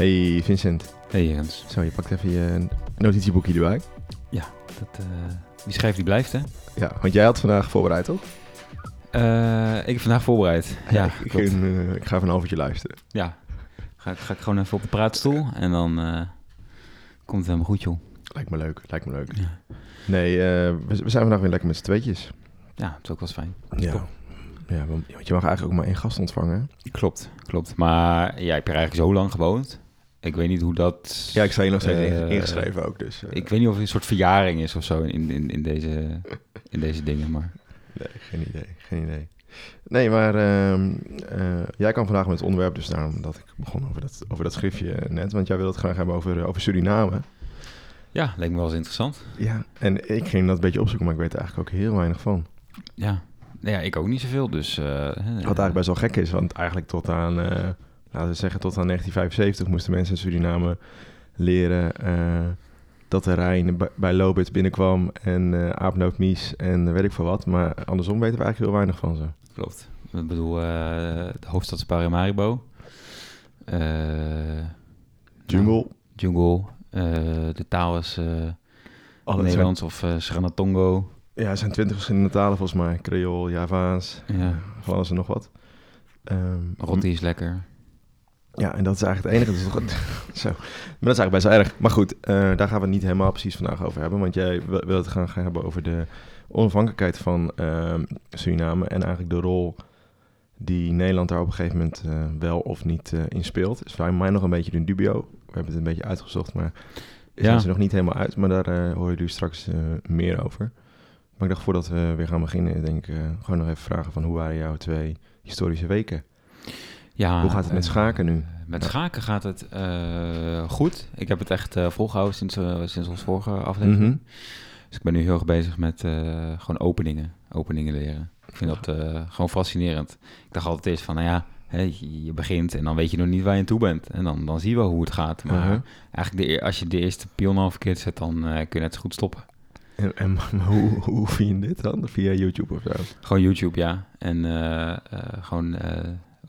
Hey Vincent. Hey Jens. Zo, je pakt even je notitieboekje erbij. Dat, eh, wie schrijft die blijft, hè? Ja, want jij had vandaag voorbereid, toch? Eh, ik heb vandaag voorbereid. Ja, ik, klopt. ging, eh, ik ga even een half uurtje luisteren. Ja. Ga, ik- ga ik gewoon even op de praatstoel en dan eh, komt het helemaal goed, joh. Lijkt me leuk, lijkt me leuk. Ja, Nee, eh, we, we zijn vandaag weer lekker met z'n tweetjes. ja dat is ook wel fijn. Ja. Ja, want want je mag eigenlijk ook maar één gast ontvangen. hè? Klopt, klopt. Maar ja, ik heb er eigenlijk zo lang gewoond. Ik weet niet hoe dat... Ja, ik sta hier nog steeds Eh, inge- ingeschreven ook, dus... eh, Ik weet niet of het een soort verjaring is of zo in, in, in, deze, in deze dingen, maar... Nee, geen idee, geen idee. Nee, maar ehm, eh, jij kwam vandaag met het onderwerp, dus daarom dat ik begon over dat, over dat schriftje net. Want jij wilde het graag hebben over, over Suriname. Ja, leek me wel eens interessant. Ja, en ik ging dat een beetje opzoeken, maar ik weet er eigenlijk ook heel weinig van. Ja, Nou ja ik ook niet zoveel, dus... Wat eigenlijk best wel gek is, want eigenlijk tot aan, laten we zeggen, tot aan 1975 moesten mensen in Suriname leren eh, dat de Rijn bij- Lobit binnenkwam en eh aapnootmies en weet ik veel wat. Maar andersom weten we eigenlijk heel weinig van ze. Klopt. Ik bedoel, eh, de hoofdstad is Paramaribo. Jungle, nou, jungle. De taal is zijn, Nederlands of Sranatongo. ja, er zijn twintig verschillende talen volgens mij. Creool, Javaans, Ja, van alles en nog wat. Ehm, rotti is lekker. Ja, en dat is eigenlijk het enige. Dat is toch, zo. Maar dat is eigenlijk best wel erg. Maar goed, eh, daar gaan we het niet helemaal precies vandaag over hebben. Want jij wil, het gaan, gaan hebben over de onafhankelijkheid van ehm, Suriname. En eigenlijk de rol die Nederland daar op een gegeven moment eh, wel of niet eh, in speelt. Is voor mij nog een beetje een dubio. We hebben het een beetje uitgezocht, maar is Ja. ze nog niet helemaal uit. Maar daar eh horen jullie straks meer over. Maar ik dacht voordat we weer gaan beginnen, denk ik gewoon nog even vragen van hoe waren jouw twee historische weken? Ja, hoe gaat het met eh, schaken nu? Met schaken gaat het eh, goed. Ik heb het echt eh, volgehouden sinds, sinds onze vorige aflevering. Mhm. Dus ik ben nu heel erg bezig met gewoon openingen. Openingen leren. Ik vind dat gewoon fascinerend. Ik dacht altijd eerst van, nou ja, je begint en dan weet je nog niet waar je aan toe bent. En dan, dan zie je wel hoe het gaat. Maar Uh-huh. eigenlijk de, eer- als je de eerste pion al verkeerd zet, dan kun je net zo goed stoppen. En, hoe, hoe vind je dit dan? Via YouTube of zo? Gewoon YouTube, ja. En gewoon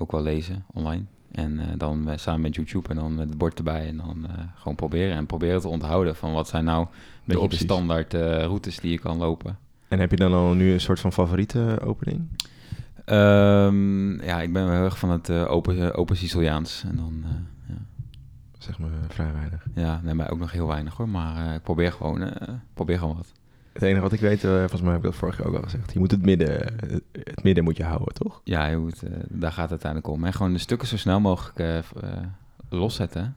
ook wel lezen online. En eh, dan eh, samen met YouTube en dan met het bord erbij. En dan eh, gewoon proberen. En proberen te onthouden van wat zijn nou een beetje de, standaard routes die je kan lopen. En heb je dan al nu een soort van favoriete opening? Ehm, ja, ik ben wel heel erg van het open, open Siciliaans. En dan, ja. Zeg maar vrij weinig. ja, nee, maar ook nog heel weinig hoor. Maar ik probeer gewoon, probeer gewoon wat. Het enige wat ik weet, eh, volgens mij heb ik dat vorig jaar ook al gezegd. Je moet het midden, het, het midden moet je houden, toch? Ja, je moet, eh, daar gaat het uiteindelijk om. En gewoon de stukken zo snel mogelijk eh, eh, loszetten.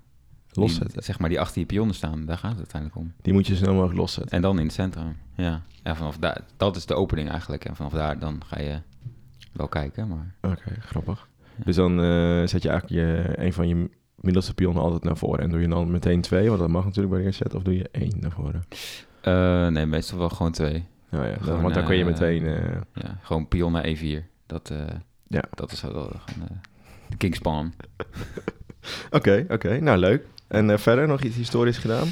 Die- Loszetten. zeg maar die achter je pionnen staan, daar gaat het uiteindelijk om. Die moet je zo snel mogelijk loszetten. En dan in het centrum, ja. Ja, vanaf daar, dat is de opening eigenlijk. En vanaf daar dan ga je wel kijken, maar... Oké, grappig. Ja. Dus dan eh, zet je eigenlijk je, een van je middelste pionnen altijd naar voren. En doe je dan meteen twee, want dat mag natuurlijk bij de set. Of doe je één naar voren? Eh, nee, meestal wel gewoon twee. Nou ja, Gewoon, want dan kun je eh, meteen... eh, Ja, gewoon pion naar E4. Dat, Ja. dat is wel de King's Pawn. Oké, oké. Nou, leuk. En verder nog iets historisch gedaan?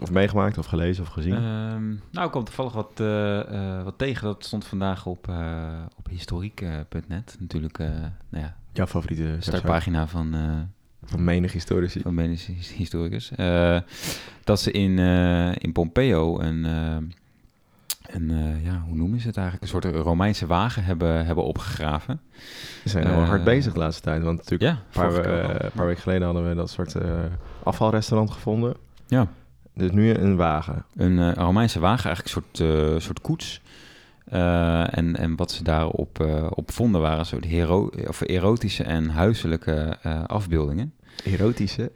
Of meegemaakt, of gelezen, of gezien? Ehm, nou, ik kwam toevallig wat, wat tegen. Dat stond vandaag op, op historiek.net. Natuurlijk, nou ja, Jouw favoriete website? startpagina van, van menig historici? van his- historicus. Eh, dat ze in, eh, in Pompeo een, eh, een ja, hoe noemen ze het eigenlijk? Een soort Romeinse wagen hebben, hebben opgegraven. We zijn wel hard bezig de laatste tijd. Want natuurlijk, Ja, een paar, een paar weken geleden hadden we dat soort afvalrestaurant gevonden. ja. Dus nu een wagen. Een Romeinse wagen, eigenlijk een soort, soort koets. Eh, en, en wat ze daarop eh, op vonden waren soort hero of erotische en huiselijke eh, afbeeldingen. Erotische.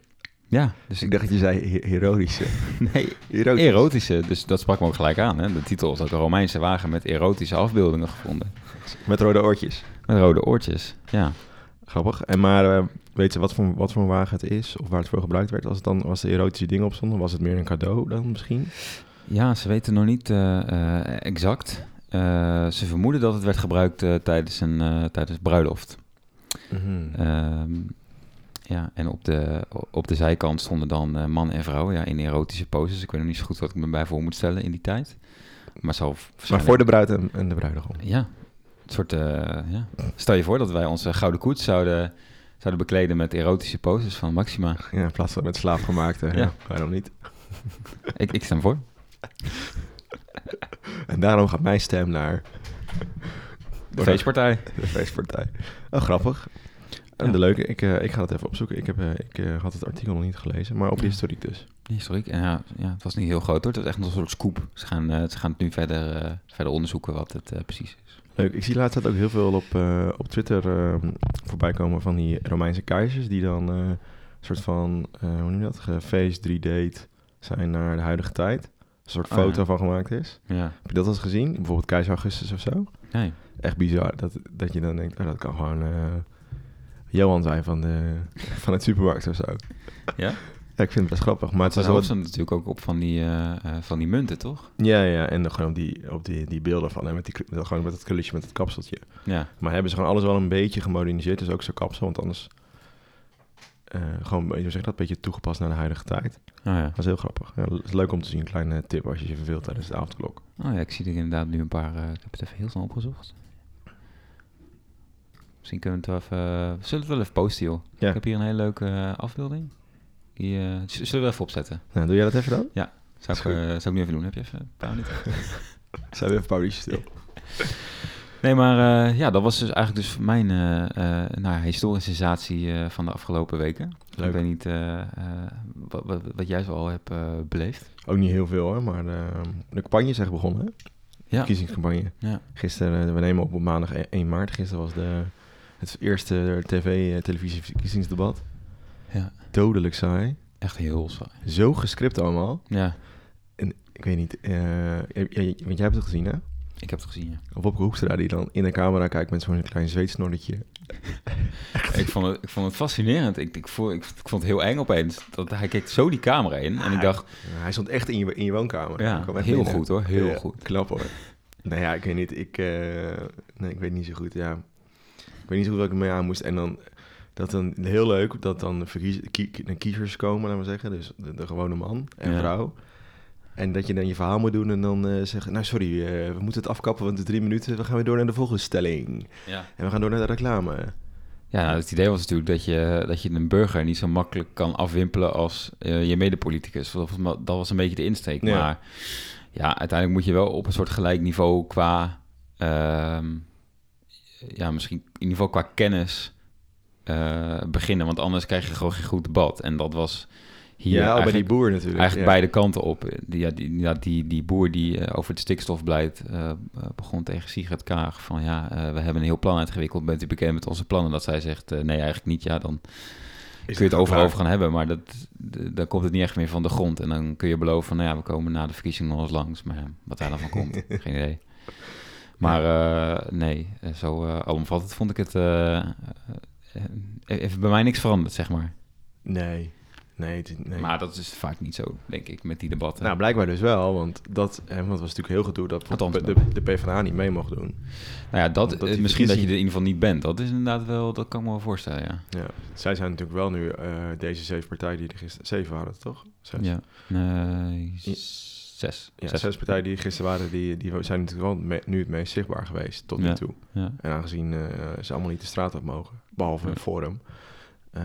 Ja, dus Ik dacht dat je zei he- heroïsche. nee, Erotisch. erotische. Dus dat sprak me ook gelijk aan. Hè? De titel is ook een Romeinse wagen met erotische afbeeldingen gevonden. Met rode oortjes. Met rode oortjes. Ja. Grappig. En maar weet je wat voor, wat voor een wagen het is? Of waar het voor gebruikt werd? Als het dan was de erotische dingen op stonden? Was het meer een cadeau dan misschien? ja, ze weten nog niet exact. Eh, ze vermoeden dat het werd gebruikt eh, tijdens een eh, tijdens bruiloft. Mhm. Ehm, ja, en op de, op de zijkant stonden dan man en vrouw ja, in erotische poses. Ik weet nog niet zo goed wat ik me bij voor moet stellen in die tijd. Maar, zal maar voor de bruid en, en de bruidegom. Ja, een soort... ja. Stel je voor dat wij onze gouden koets zouden, zouden bekleden met erotische poses van Maxima. Ja, in plaats van met slaafgemaakte. ja. Ja. waarom niet? ik, ik stem voor. En daarom gaat mijn stem naar De feestpartij. de feestpartij. Oh, grappig. En Ja. de leuke, ik, eh, ik ga het even opzoeken. Ik, heb, eh, ik eh, had het artikel nog niet gelezen, maar op Ja. historiek dus. Historiek. En ja, ja, het was niet heel groot hoor. Het was echt een soort scoop. Ze gaan, ze gaan het nu verder, verder onderzoeken wat het precies is. Leuk. Ik zie laatst ook heel veel op, op Twitter ehm, voorbij komen van die Romeinse keizers die dan een soort van, hoe noem je dat, gefeest 3-date zijn naar de huidige tijd. Een soort Oh, foto ja. van gemaakt is. Ja. Heb je dat al eens gezien? Bijvoorbeeld keizer Augustus of zo? Nee. Echt bizar dat, dat je dan denkt, oh, dat kan gewoon eh, Johan zijn van, de, van het supermarkt of zo. Ja? Ja, ik vind het best grappig. Maar het Ze wel... hoofd stond natuurlijk ook op van die, eh, eh, van die munten, toch? Ja, ja, en dan gewoon op die, op die, die beelden van hem, met, die, gewoon met het krulletje met het kapseltje. Ja. Maar hebben ze gewoon alles wel een beetje gemoderniseerd, dus ook zo'n kapsel, want anders eh, gewoon, hoe zeg dat, een beetje toegepast naar de huidige tijd. Oh ja. Dat is heel grappig. Ja, is leuk om te zien, een kleine tip als je je verveelt tijdens de avondklok. Oh ja, ik zie er inderdaad nu een paar... eh, ik heb het even heel snel opgezocht. Misschien kunnen we het wel even... we zullen het wel even posten, joh. Ja. Ik heb hier een hele leuke afbeelding. Die, zullen we even opzetten? Nou, doe jij dat even dan? Zou ik, zou ik nu even doen? Heb je even een paar minuten? Zijn we even Pauliesje stil? Nee, maar eh, ja, dat was dus eigenlijk dus mijn eh eh nou, historische sensatie van de afgelopen weken. Leuk. Ik weet niet wat, wat, wat jij zo al hebt beleefd. Ook niet heel veel hoor, maar de, de campagne is echt begonnen, hè? Ja. Verkiezingscampagne. Ja. Gisteren, we nemen op op maandag 1 maart. Gisteren was de, het eerste tv, televisieverkiezingsdebat. ja, Dodelijk saai. echt heel saai. Zo gescript allemaal. Ja, Ik weet niet, want jij hebt het gezien hè? Ik heb het gezien, ja. Of op Hoekstra die dan in de camera kijkt met zo'n klein zweetsnorretje. ik, vond het, ik vond het fascinerend. Ik, ik, vond, ik, ik vond het heel eng opeens. Dat, hij keek zo die camera in en ik dacht, hij stond echt in je, in je woonkamer. Ja, heel binnen. goed, hoor. Heel Ja, goed. Knap hoor. nou ja, ik weet niet, ik, eh, nee, ik weet niet zo goed, ja. Ik weet niet zo goed wat ik mee aan moest. En dan, dat dan heel leuk, dat dan kie- kiezers komen, laten we zeggen. Dus de, de gewone man en Ja. vrouw. En dat je dan je verhaal moet doen en dan eh, zeggen... Nou, sorry, eh, we moeten het afkappen, want het is drie minuten. We gaan weer door naar de volgende stelling. ja. En we gaan door naar de reclame. Ja, nou, het idee was natuurlijk dat je, dat je een burger niet zo makkelijk kan afwimpelen als eh, je medepoliticus. Dat was, dat was een beetje de insteek. Ja. Maar ja, uiteindelijk moet je wel op een soort gelijk niveau qua, ehm, ja, misschien in ieder geval qua kennis eh, beginnen. Want anders krijg je gewoon geen goed debat. En dat was hier ja, al bij die boer natuurlijk. eigenlijk ja. beide kanten op. Die, ja, die, ja, die, die boer die eh, over het stikstofbeleid eh, begon tegen Sigrid Kaag van ja, we hebben een heel plan uitgewikkeld. Bent u bekend met onze plannen? Dat zij zegt nee, eigenlijk niet. Ja, dan Is kun je het overal over gaan hebben, maar dat, dan komt het niet echt meer van de grond. En dan kun je beloven van, nou ja, we komen na de verkiezingen nog eens langs. Maar wat daar dan van komt, geen idee. Maar nee, zo uh, alomvattend vond ik het even bij mij niks veranderd, zeg maar. Nee, nee, het is- nee. Maar dat is vaak niet zo, denk ik, met die debatten. Nou, blijkbaar dus wel, want dat hè, want het was natuurlijk heel gedoe dat Althans, de, de, de PvdA niet mee mocht doen. nou ja, dat, eh, misschien dat je er in ieder geval niet bent. Dat is inderdaad wel, dat kan ik me wel voorstellen, ja. Ja, zij zijn natuurlijk wel nu eh, deze zeven partijen die er gisteren... Zeven waren het, toch? Zes. Ja, nee, zes. Ja, zes. zes partijen die er gisteren waren, die, die zijn natuurlijk wel me- nu het meest zichtbaar geweest tot nu Ja. toe. Ja. En aangezien eh, ze allemaal niet de straat op mogen, behalve het Forum, eh,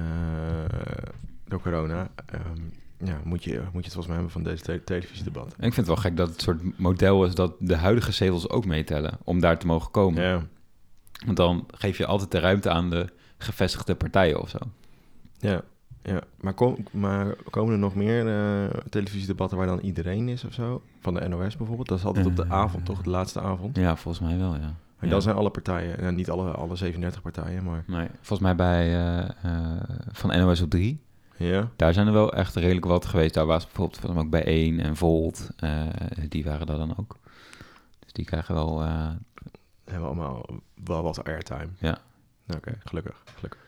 door corona, ehm, ja, moet, je, moet je het volgens mij hebben van deze te- televisiedebat. En ik vind het wel gek dat het soort model is dat de huidige zetels ook meetellen om daar te mogen komen. Ja, Want dan geef je altijd de ruimte aan de gevestigde partijen of zo. ja, ja. Maar, kom, maar komen er nog meer eh, televisiedebatten waar dan iedereen is of zo? Van de NOS bijvoorbeeld? Dat is altijd op de Eh. avond, toch? De laatste avond. Ja, volgens mij wel, ja. En Ja. dan zijn alle partijen, nou, niet alle, alle 37 partijen, maar Nee, volgens mij bij eh, van NOS op 3, ja. daar zijn er wel echt redelijk wat geweest. Daar was bijvoorbeeld van ook bij 1 en Volt, eh, die waren daar dan ook. Dus die krijgen wel... eh, hebben allemaal wel wat airtime. Ja. Oké, gelukkig, gelukkig.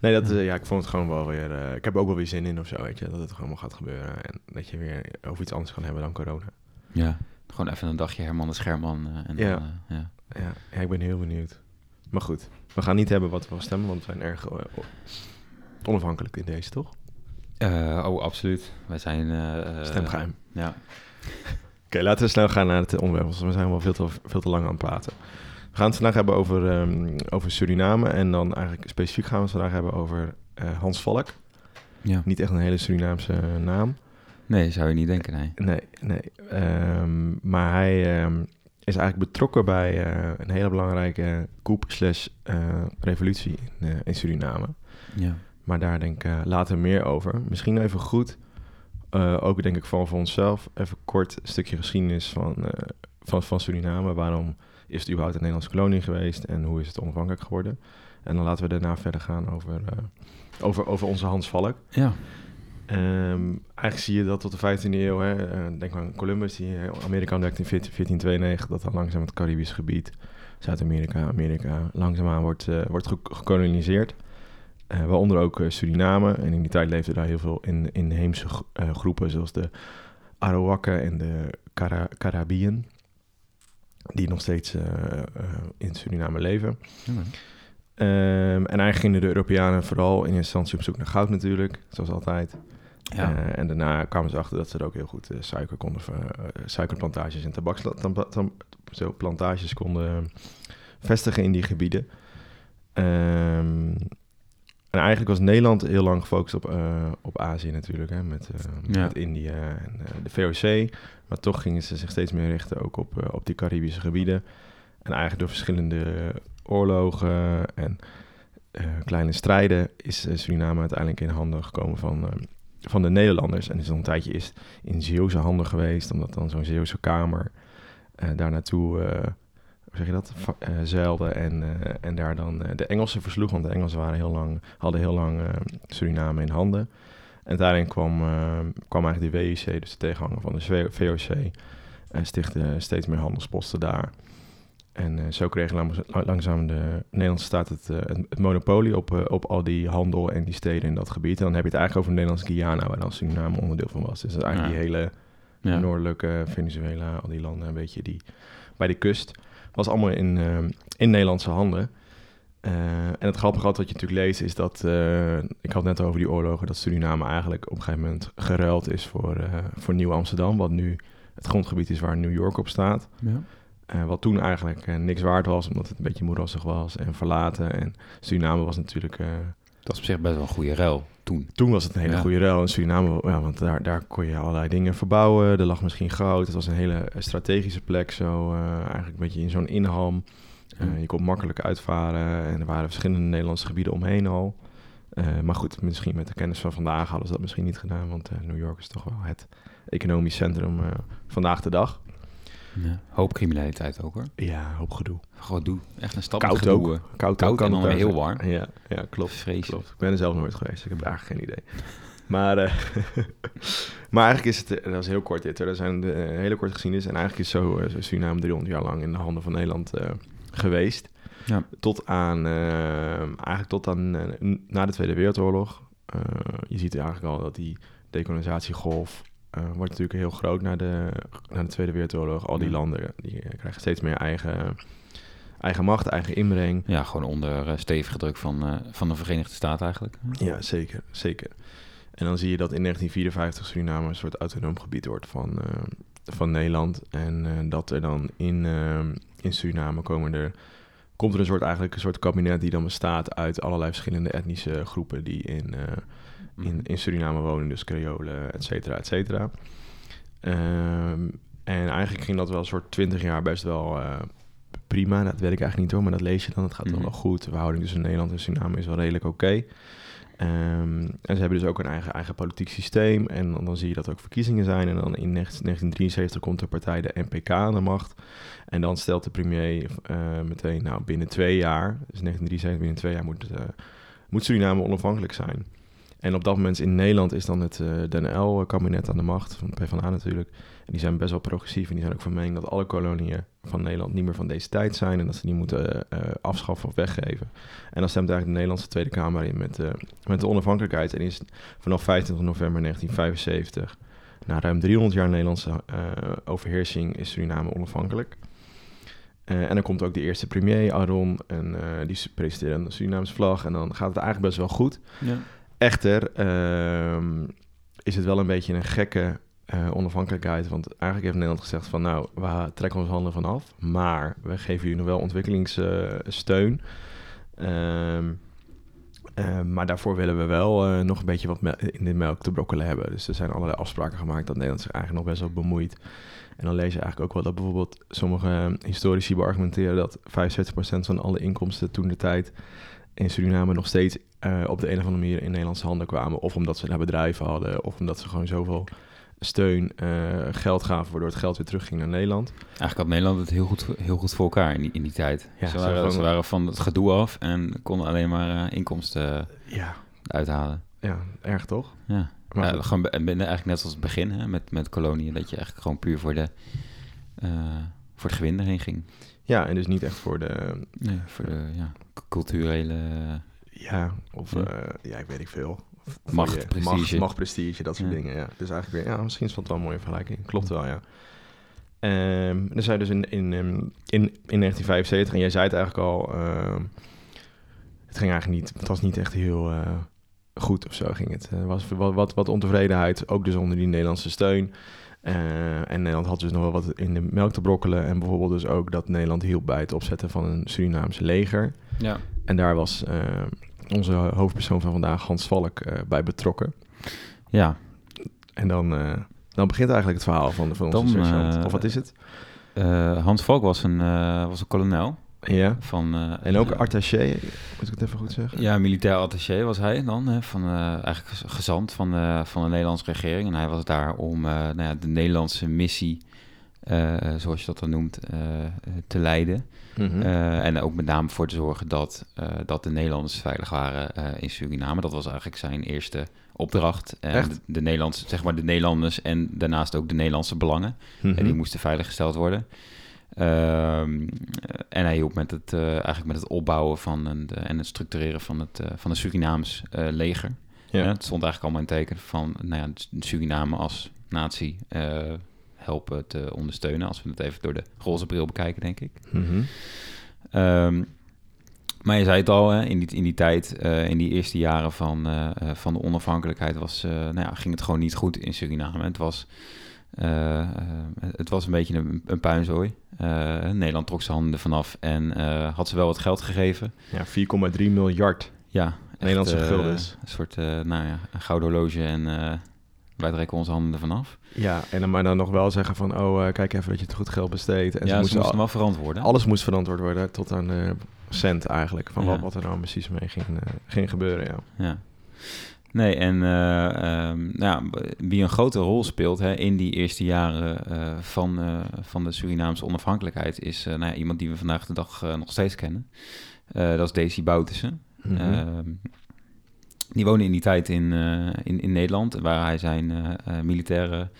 Nee, dat, eh, ja, ik vond het gewoon wel weer... ik heb er ook wel weer zin in of zo, weet je. Dat het gewoon gaat gebeuren. En dat je weer over iets anders kan hebben dan corona. ja, gewoon even een dagje Herman de Scherman. en Ja. dan, ja. Ja, ja, ik ben heel benieuwd. Maar goed, we gaan niet hebben wat we stemmen, want we zijn erg onafhankelijk in deze, toch? Eh, oh, absoluut. Wij zijn... eh, Stemgeheim. Ja. Oké, laten we snel gaan naar het onderwerp, want we zijn wel veel te, veel te lang aan het praten. We gaan het vandaag hebben over, ehm, over Suriname. En dan eigenlijk specifiek gaan we het vandaag hebben over eh, Hans Valk. Ja. Niet echt een hele Surinaamse naam. Nee, zou je niet denken, nee. Nee, nee. Ehm, maar hij ehm, is eigenlijk betrokken bij een hele belangrijke coup slash revolutie in, in Suriname. Ja. Maar daar denk ik eh, later meer over. Misschien even goed, eh, ook denk ik van voor onszelf, even kort een stukje geschiedenis van, eh, van, van Suriname. Waarom is het überhaupt een Nederlandse kolonie geweest en hoe is het onafhankelijk geworden? En dan laten we daarna verder gaan over, over, over onze Hans Valk. Ja. Ehm, eigenlijk zie je dat tot de 15e eeuw, hè, denk maar aan Columbus, die Amerika ontdekte in 14- 1492, dat dan langzaam het Caribisch gebied, Zuid-Amerika, Amerika, langzaamaan wordt, wordt ge- gekoloniseerd. Eh, waaronder ook eh, Suriname. En in die tijd leefden daar heel veel in, inheemse eh, groepen, zoals de Arawakken en de Cara die nog steeds in Suriname leven. Ehm, en eigenlijk gingen de Europeanen vooral in eerste instantie op zoek naar goud natuurlijk, zoals altijd. Ja. En daarna kwamen ze achter dat ze er ook heel goed suiker konden, suikerplantages en tabaksplantages konden vestigen in die gebieden. Ehm, en eigenlijk was Nederland heel lang gefocust op, eh, op Azië natuurlijk, hè, met, eh, Ja. met Indië en eh, de VOC. Maar toch gingen ze zich steeds meer richten ook op, op die Caribische gebieden. En eigenlijk door verschillende oorlogen en kleine strijden is Suriname uiteindelijk in handen gekomen van, van de Nederlanders. En is al een tijdje is in Zeeuwse handen geweest, omdat dan zo'n Zeeuwse kamer daar naartoe, zeg je dat, Va- eh, zeilde en, eh, en daar dan eh, de Engelsen versloeg. Want de Engelsen waren heel lang, hadden heel lang Suriname in handen. En uiteindelijk kwam, kwam eigenlijk de WIC, dus de tegenhanger van de VOC, en stichtte steeds meer handelsposten daar. En zo kreeg lang- langzaam de Nederlandse staat het, het, monopolie op, op al die handel en die steden in dat gebied. En dan heb je het eigenlijk over Nederlands Guyana, waar dan Suriname onderdeel van was. Dus dat is eigenlijk Ja. die hele Ja. noordelijke Venezuela, al die landen een beetje die bij de kust. Was allemaal in, eh, in Nederlandse handen. Eh, en het grappige wat je natuurlijk leest is dat, eh, ik had net over die oorlogen, dat Suriname eigenlijk op een gegeven moment geruild is voor, eh, voor Nieuw Amsterdam, wat nu het grondgebied is waar New York op staat. Ja. Eh, wat toen eigenlijk niks waard was, omdat het een beetje moerassig was en verlaten. En Suriname was natuurlijk... eh, Dat is op zich best wel een goede ruil toen. toen was het een hele Ja. goede ruil in Suriname, ja, want daar, daar kon je allerlei dingen verbouwen. Er lag misschien goud. Het was een hele strategische plek, zo eh, eigenlijk een beetje in zo'n inham. Eh, je kon makkelijk uitvaren en er waren verschillende Nederlandse gebieden omheen al. Eh, maar goed, misschien met de kennis van vandaag hadden ze dat misschien niet gedaan, want New York is toch wel het economisch centrum vandaag de dag. Ja. Hoop criminaliteit ook hoor. Ja, hoop gedoe. Gewoon doe. Echt een stap Koud gedoe, ook. Koud, Koud en dan weer heel warm. Ja, ja klopt. Vreselijk. Klopt. Ik ben er zelf nooit geweest. Ik heb eigenlijk geen idee. Maar, eh, maar eigenlijk is het, eh, dat is heel kort dit. Er zijn de, eh, hele kort geschiedenis. En eigenlijk is zo zo Suriname 300 jaar lang in de handen van Nederland geweest. Ja. Tot aan, eh, eigenlijk tot aan na de Tweede Wereldoorlog. Je ziet eigenlijk al dat die decolonisatiegolf eh, wordt natuurlijk heel groot na de, na de Tweede Wereldoorlog. Al die Ja. landen die eh, krijgen steeds meer eigen, eigen macht, eigen inbreng. Ja, gewoon onder uh, stevige druk van, uh, van de Verenigde Staten eigenlijk. Ja, zeker, zeker. En dan zie je dat in 1954 Suriname een soort autonoom gebied wordt van, van Nederland. En dat er dan in, in Suriname komen er, komt er een soort, eigenlijk een soort kabinet die dan bestaat uit allerlei verschillende etnische groepen die in, uh, in, in Suriname wonen. Dus Creolen, et cetera, et cetera. Um, en eigenlijk ging dat wel een soort 20 jaar best wel uh, prima. Dat weet ik eigenlijk niet hoor, maar dat lees je dan. Het gaat mm -hmm. wel goed. De verhouding tussen Nederland en Suriname is wel redelijk oké. Okay. Um, en ze hebben dus ook een eigen, eigen politiek systeem. En dan, dan, zie je dat er ook verkiezingen zijn. En dan in 1973 komt de partij de NPK aan de macht. En dan stelt de premier uh, meteen, nou binnen twee jaar, dus 1973, binnen twee jaar moet, uh, moet Suriname onafhankelijk zijn. En op dat moment in Nederland is dan het uh, DNL-kabinet aan de macht, van PvdA natuurlijk. En die zijn best wel progressief en die zijn ook van mening dat alle koloniën van Nederland niet meer van deze tijd zijn en dat ze die moeten uh, afschaffen of weggeven. En dan stemt eigenlijk de Nederlandse Tweede Kamer in met, met de onafhankelijkheid. En is vanaf 25 november 1975, na ruim 300 jaar Nederlandse overheersing, is Suriname onafhankelijk. En dan komt ook de eerste premier, Aron, en die presenteert een Surinaamse vlag. En dan gaat het eigenlijk best wel goed. Ja. Echter uh, is het wel een beetje een gekke eh, onafhankelijkheid. Want eigenlijk heeft Nederland gezegd van nou, we trekken onze handen vanaf. Maar we geven jullie nog wel ontwikkelingssteun. Ehm, eh, maar daarvoor willen we wel eh, nog een beetje wat in de melk te brokkelen hebben. Dus er zijn allerlei afspraken gemaakt dat Nederland zich eigenlijk nog best wel bemoeit. En dan lees je eigenlijk ook wel dat bijvoorbeeld sommige historici beargumenteren dat 75% van alle inkomsten toen de tijd in Suriname nog steeds eh, op de een of andere manier in Nederlandse handen kwamen. Of omdat ze daar bedrijven hadden, of omdat ze gewoon zoveel steun, eh, geld gaven, waardoor het geld weer terugging naar Nederland. Eigenlijk had Nederland het heel goed, heel goed voor elkaar in die, in die tijd. Ja, ze, waren, van- ze waren van het gedoe af en konden alleen maar eh, inkomsten Ja, uithalen. ja erg toch? Ja. Maar goed. gewoon eigenlijk net zoals het begin hè, met, met koloniën, dat je eigenlijk gewoon puur voor, de, voor het gewin erheen ging. Ja, en dus niet echt voor de, Nee, voor de ja, culturele... ja, of Ja. ja, ja ik weet niet veel. Voor Macht, je- prestige. Macht, macht, prestige, dat soort Ja. dingen, ja. Dus eigenlijk weer, ja, misschien is dat wel een mooie vergelijking. Klopt wel, ja. Ehm dan zei dus in, in, ehm, in, in 1975, en jij zei het eigenlijk al, ehm, het ging eigenlijk niet, het was niet echt heel eh, goed of zo ging het. Er was wat, wat, wat ontevredenheid, ook dus onder die Nederlandse steun. Eh, en Nederland had dus nog wel wat in de melk te brokkelen. En bijvoorbeeld dus ook dat Nederland hielp bij het opzetten van een Surinaamse leger. Ja. En daar was eh, onze hoofdpersoon van vandaag, Hans Valk, eh, bij betrokken. Ja, En dan, eh, dan begint eigenlijk het verhaal van, van onze Dan, sergeant. of wat is het? eh, Hans Valk was een, eh, was een kolonel Ja. van... eh, En ook eh, attaché, moet ik het even goed zeggen? Ja, militair attaché was hij dan, hè, van, eh, eigenlijk gez- gezant van, de van de Nederlandse regering. En hij was daar om nou ja, de Nederlandse missie, zoals je dat dan noemt, te leiden. Mhm. Eh, en ook met name voor te zorgen dat, dat de Nederlanders veilig waren in Suriname. Dat was eigenlijk zijn eerste opdracht. En Echt? de, de Nederlandse, zeg maar de Nederlanders en daarnaast ook de Nederlandse belangen. Mhm. En die moesten veiliggesteld worden. Ehm, en hij hielp met het, eh, eigenlijk met het opbouwen van een, de- en het structureren van het, eh, van het Surinaams eh, leger. ja. Ja, het stond eigenlijk allemaal in teken van nou ja, Suriname als natie eh, helpen te ondersteunen. Als we het even door de roze bril bekijken, denk ik. Mhm. Ehm, maar je zei het al, hè, in, die, in die tijd, eh, in die eerste jaren van, eh, eh, van de onafhankelijkheid, was, eh, nou ja, ging het gewoon niet goed in Suriname. Het was, eh, eh, het was een beetje een, een puinzooi. Eh, Nederland trok zijn handen ervan af en had ze wel wat geld gegeven. Ja, 4,3 miljard. Ja, echt, Nederlandse guldens. Een soort, nou ja, een gouden horloge en wij trekken onze handen ervan af. Ja, en dan maar dan nog wel zeggen van, oh, kijk even dat je het goed geld besteedt. En ja, ze moesten wel verantwoorden. alles moest verantwoord worden, tot aan de cent eigenlijk. Van Ja. wat, wat er nou precies mee ging, ging gebeuren, ja. Ja. Nee, en eh, ehm, nou wie een grote rol speelt hè, in die eerste jaren eh, van, eh, van de Surinaamse onafhankelijkheid is nou ja, iemand die we vandaag de dag nog steeds kennen. Dat is Daisy Boutersen. Mhm. Ehm, die woonde in die tijd in, in, in Nederland, waar hij zijn militaire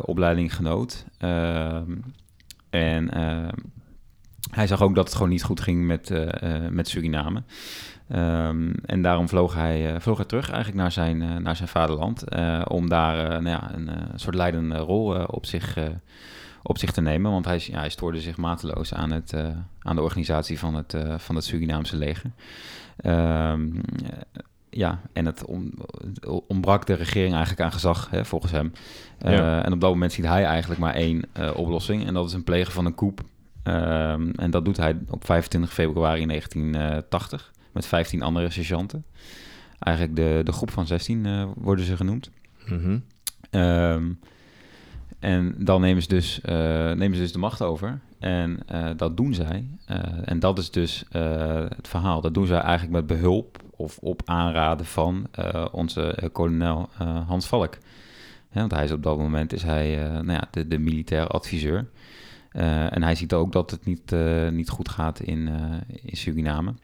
opleiding genoot. Ehm, en hij zag ook dat het gewoon niet goed ging met, eh, eh, met Suriname. Ehm, en daarom vloog hij, eh, vloog hij terug eigenlijk naar zijn, naar zijn vaderland. om daar nou ja, een soort leidende rol op, zich, op zich te nemen. Want hij, ja, hij stoorde zich mateloos aan, het, aan de organisatie van het, van het Surinaamse leger. Ehm, eh, ja, en het ontbrak de regering eigenlijk aan gezag, hè, volgens hem. Ja. En op dat moment ziet hij eigenlijk maar één oplossing. En dat is een plegen van een coup. Ehm, en dat doet hij op 25 februari 1980 met 15 andere sergeanten. Eigenlijk de, de groep van 16 eh, worden ze genoemd. Mhm. Ehm, en dan nemen ze, dus, eh, nemen ze dus de macht over. En eh, dat doen zij. En dat is dus het verhaal. Dat doen zij eigenlijk met behulp of op aanraden van onze kolonel Hans Valk. Hè, want hij is op dat moment is hij, nou ja, de, de militair adviseur. Eh, en hij ziet ook dat het niet, eh, niet goed gaat in, eh, in Suriname.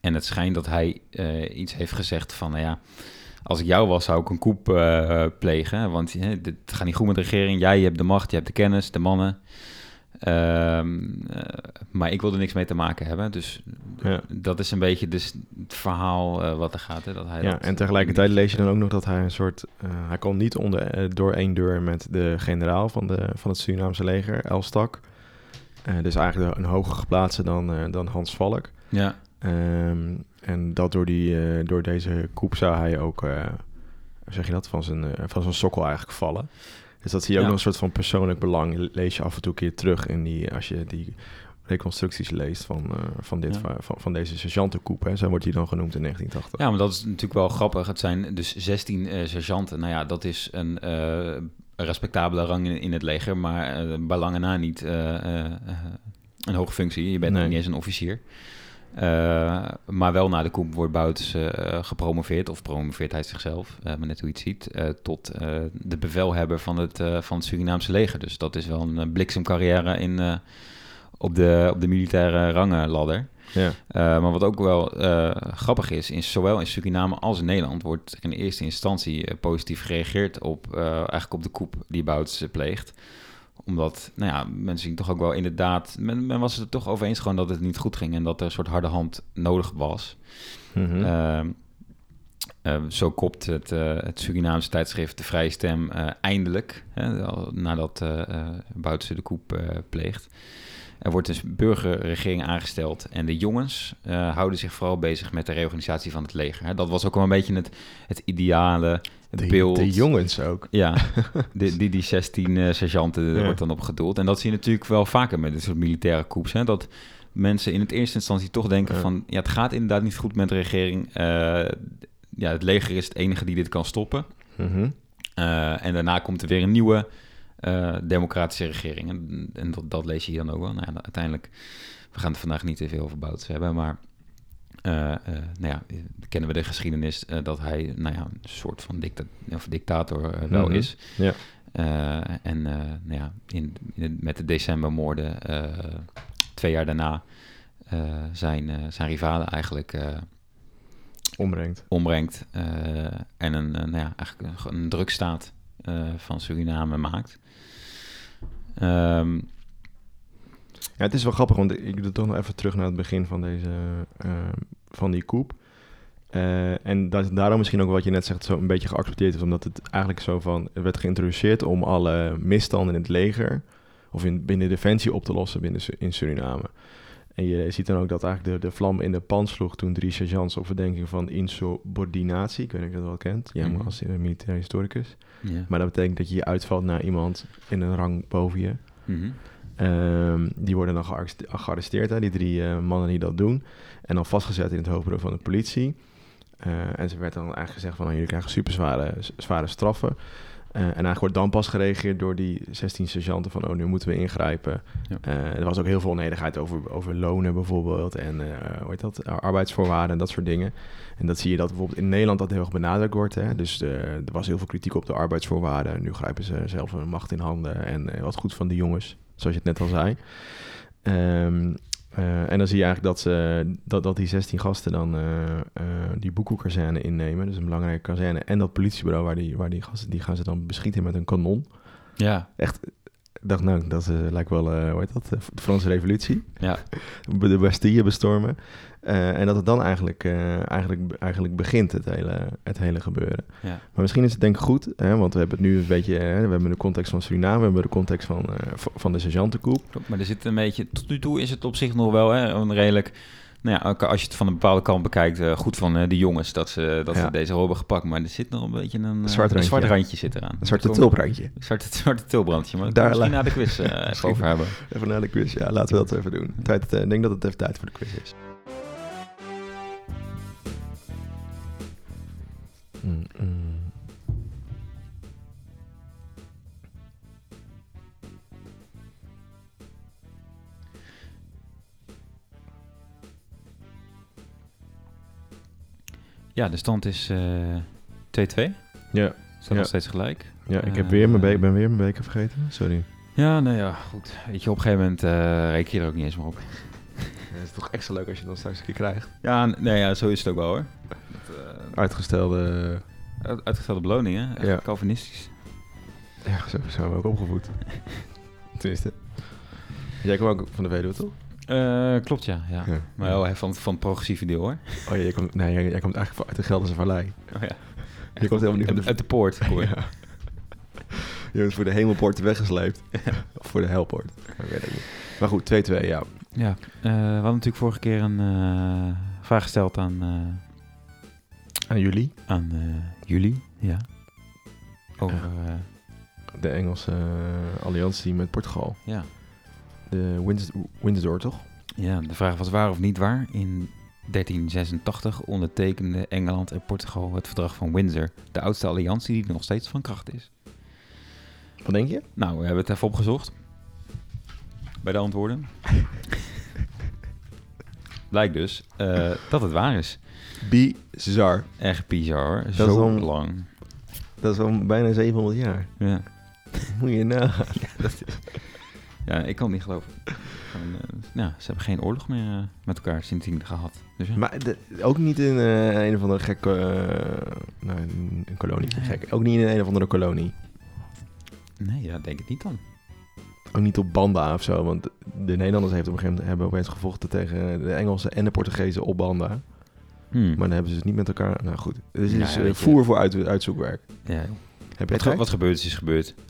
En het schijnt dat hij iets heeft gezegd van, nou ja, als ik jou was, zou ik een eh, plegen. Want dit gaat niet goed met de regering. Jij hebt de macht, je hebt de kennis, de mannen. Ehm, eh, maar ik wil er niks mee te maken hebben. Dus Ja. dat is een beetje dus het verhaal eh, wat er gaat. Hè, dat hij Ja, dat- en tegelijkertijd lees je dan ook nog dat hij een soort... eh, hij kon niet onder, door één deur met de generaal van, de, van het Surinaamse leger, Elstak. Dus eigenlijk een hoger geplaatste dan, dan Hans Valk. Ja, Ehm, en dat door, die, door deze coup zou hij ook hoe zeg je dat, van zijn, van zijn sokkel eigenlijk vallen. Dus dat zie je ook Ja. nog een soort van persoonlijk belang. Lees je af en toe een keer terug in die, als je die reconstructies leest van, eh, van, dit, Ja. van, van deze sergeantenkoep. Hè. Zo wordt hij dan genoemd in 1980. Ja, maar dat is natuurlijk wel grappig. Het zijn dus 16 eh, sergeanten. Nou ja, dat is een eh, respectabele rang in, in het leger, maar bij lange na niet een hoge functie. Je bent Nee. niet eens een officier. Eh, maar wel na de koep wordt Boutens eh, gepromoveerd, of promoveert hij zichzelf, eh, maar net hoe je het ziet, tot de bevelhebber van het, van het Surinaamse leger. Dus dat is wel een bliksemcarrière in, op, de, op de militaire rangenladder. Ja. Maar wat ook wel grappig is, in, zowel in Suriname als in Nederland wordt in eerste instantie positief gereageerd op, eigenlijk op de koep die Bouts pleegt. Omdat, nou ja, mensen zien toch ook wel inderdaad, men, men was het er toch over eens gewoon dat het niet goed ging en dat er een soort harde hand nodig was. Mhm. Ehm, eh, zo kopt het, eh, het Surinaamse tijdschrift De Vrije Stem eh, eindelijk, hè, nadat eh eh, Boutsen de koep pleegt. Er wordt dus burgerregering aangesteld en de jongens houden zich vooral bezig met de reorganisatie van het leger. Hè. Dat was ook wel een beetje het, het ideale de, beeld. de jongens ook. Ja, die, die, die 16 eh, sergeanten Ja. wordt dan op gedoeld. En dat zie je natuurlijk wel vaker met dit soort militaire coups. Hè? Dat mensen in het eerste instantie toch denken Ja. van... ja, het gaat inderdaad niet goed met de regering. Eh, ja, het leger is het enige die dit kan stoppen. Mhm. Eh, en daarna komt er weer een nieuwe democratische regering. En, en dat, dat lees je hier dan ook wel. Nou ja, uiteindelijk, we gaan het vandaag niet te veel over Bouts hebben, maar... eh, eh, nou ja, kennen we de geschiedenis eh, dat hij nou ja, een soort van dicta of dictator eh, wel Mhm. is. Ja. Eh, en eh, nou ja, in, in met de decembermoorden, eh, twee jaar daarna, eh, zijn, eh, zijn rivalen eigenlijk eh, Ombrengt. ombrengt. eh, en een, eh, nou ja, eigenlijk een, een drukstaat eh, van Suriname maakt. Ehm, Ja, het is wel grappig, want ik doe toch nog even terug naar het begin van deze, eh, van die koep. Eh, en dat is daarom misschien ook wat je net zegt zo een beetje geaccepteerd is, omdat het eigenlijk zo van, het werd geïntroduceerd om alle misstanden in het leger of in, binnen Defensie op te lossen binnen, in Suriname. En je ziet dan ook dat eigenlijk de, de vlam in de pan sloeg toen drie sergeants op verdenking van insubordinatie, ik weet niet of je dat wel kent, jij Mhm. als eh, militair historicus. Maar dat betekent dat je je uitvalt naar iemand in een rang boven je. Mhm. Ehm, die worden dan gearrest- gearresteerd, hè, die drie eh, mannen die dat doen. En dan vastgezet in het hoofdbureau van de politie. Eh, en ze werd dan eigenlijk gezegd van, nou, jullie krijgen super zware, zware straffen. Eh, en eigenlijk wordt dan pas gereageerd door die 16 sergeanten van, oh, nu moeten we ingrijpen. Ja. Er was ook heel veel onenigheid over, over lonen bijvoorbeeld en hoe heet dat, arbeidsvoorwaarden en dat soort dingen. En dat zie je dat bijvoorbeeld in Nederland dat heel erg benadrukt wordt. Hè? Dus er was heel veel kritiek op de arbeidsvoorwaarden. Nu grijpen ze zelf hun macht in handen en wat goed van de jongens, zoals je het net al zei. Ehm, eh, en dan zie je eigenlijk dat, ze, dat, dat die 16 gasten dan eh, eh, die boekoekazerne innemen. Dus een belangrijke kazerne. En dat politiebureau waar die, waar die gasten, die gaan ze dan beschieten met een kanon. ja, Ik dacht, nou, dat lijkt wel, hoe heet dat, de Franse revolutie. ja. De Bastille bestormen. Eh, en dat het dan eigenlijk, eh, eigenlijk, eigenlijk begint, het hele, het hele gebeuren. Ja. Maar misschien is het denk ik goed, hè, want we hebben het nu een beetje... Hè, we hebben de context van Suriname, we hebben de context van, eh, van de sergeantenkoep. Maar er zit een beetje... Tot nu toe is het op zich nog wel hè, een redelijk... Nou ja, als je het van een bepaalde kant bekijkt, goed van de jongens dat ze, dat Ja. ze deze rol hebben gepakt. Maar er zit nog een beetje een, eh, zwart een randje, zwart ja. randje zit eraan. Een zwarte tulprandje. Een zwarte, zwarte tulbrandje, maar Daar misschien na de quiz even over hebben. Even naar de quiz. Ja, laten we dat even doen. Tijd, ik denk dat het even tijd voor de quiz is. Ja, de stand is eh 2-2. Ja, Is dat Ja. nog steeds gelijk? ja, ik heb Eh, weer mijn be- ben weer mijn beker vergeten. Sorry. Ja, nou ja, goed. Weet je, op een gegeven moment eh reken je er ook niet eens meer op. het is toch extra leuk als je dan straks een keer krijgt. Ja, nee, ja, zo is het ook wel hoor. Dat, eh, Uitgestelde... uit- uitgestelde beloningen, echt Ja. Calvinistisch. Ja, zo zijn we ook opgevoed. Tenminste. Jij kwam ook van de Veluwe, toch? Eh, klopt, ja. ja. Ja. Maar wel hij van, van het progressieve deel hoor. Oh ja, jij komt, nee, jij, jij komt eigenlijk uit de Gelderse Vallei. Oh, ja. Je komt helemaal niet uit, de... uit de poort. hoor. Ja. Je bent voor de hemelpoort weggesleept. of voor de helpoort. Maar goed, 2-2, ja. Ja, eh, we hadden natuurlijk vorige keer een eh, vraag gesteld aan, eh, Aan jullie? aan jullie. Ja. over... De Engelse alliantie met Portugal. ja. De Winds Windsor, toch? ja, de vraag was waar of niet waar. In 1386 ondertekende Engeland en Portugal het verdrag van Windsor. De oudste alliantie die nog steeds van kracht is. Wat denk je? Nou, we hebben het even opgezocht. Bij de antwoorden. Blijkt dus eh, dat het waar is. Bizar. Echt bizar Zo om- lang. Dat is al bijna 700 jaar. Ja. Moet je nagaan. ja, ik kan het niet geloven. Ja, ze hebben geen oorlog meer eh, met elkaar sindsdien gehad. Dus ja. Maar de- ook niet in een of andere gekke... nou, een een kolonie. Nee. Gek. Ook niet in een of andere kolonie. Nee, ja, denk ik niet dan. Ook niet op Banda of zo. Want de Nederlanders heeft op een gegeven moment, hebben opeens gevochten tegen de Engelsen en de Portugezen op Banda. Hmm. Maar dan hebben ze het niet met elkaar... Nou goed, het is Ja, dus, eh, weet je. voer voor uit, uitzoekwerk. ja. Heb je wat, het ge- wat gebeurd is, is gebeurd.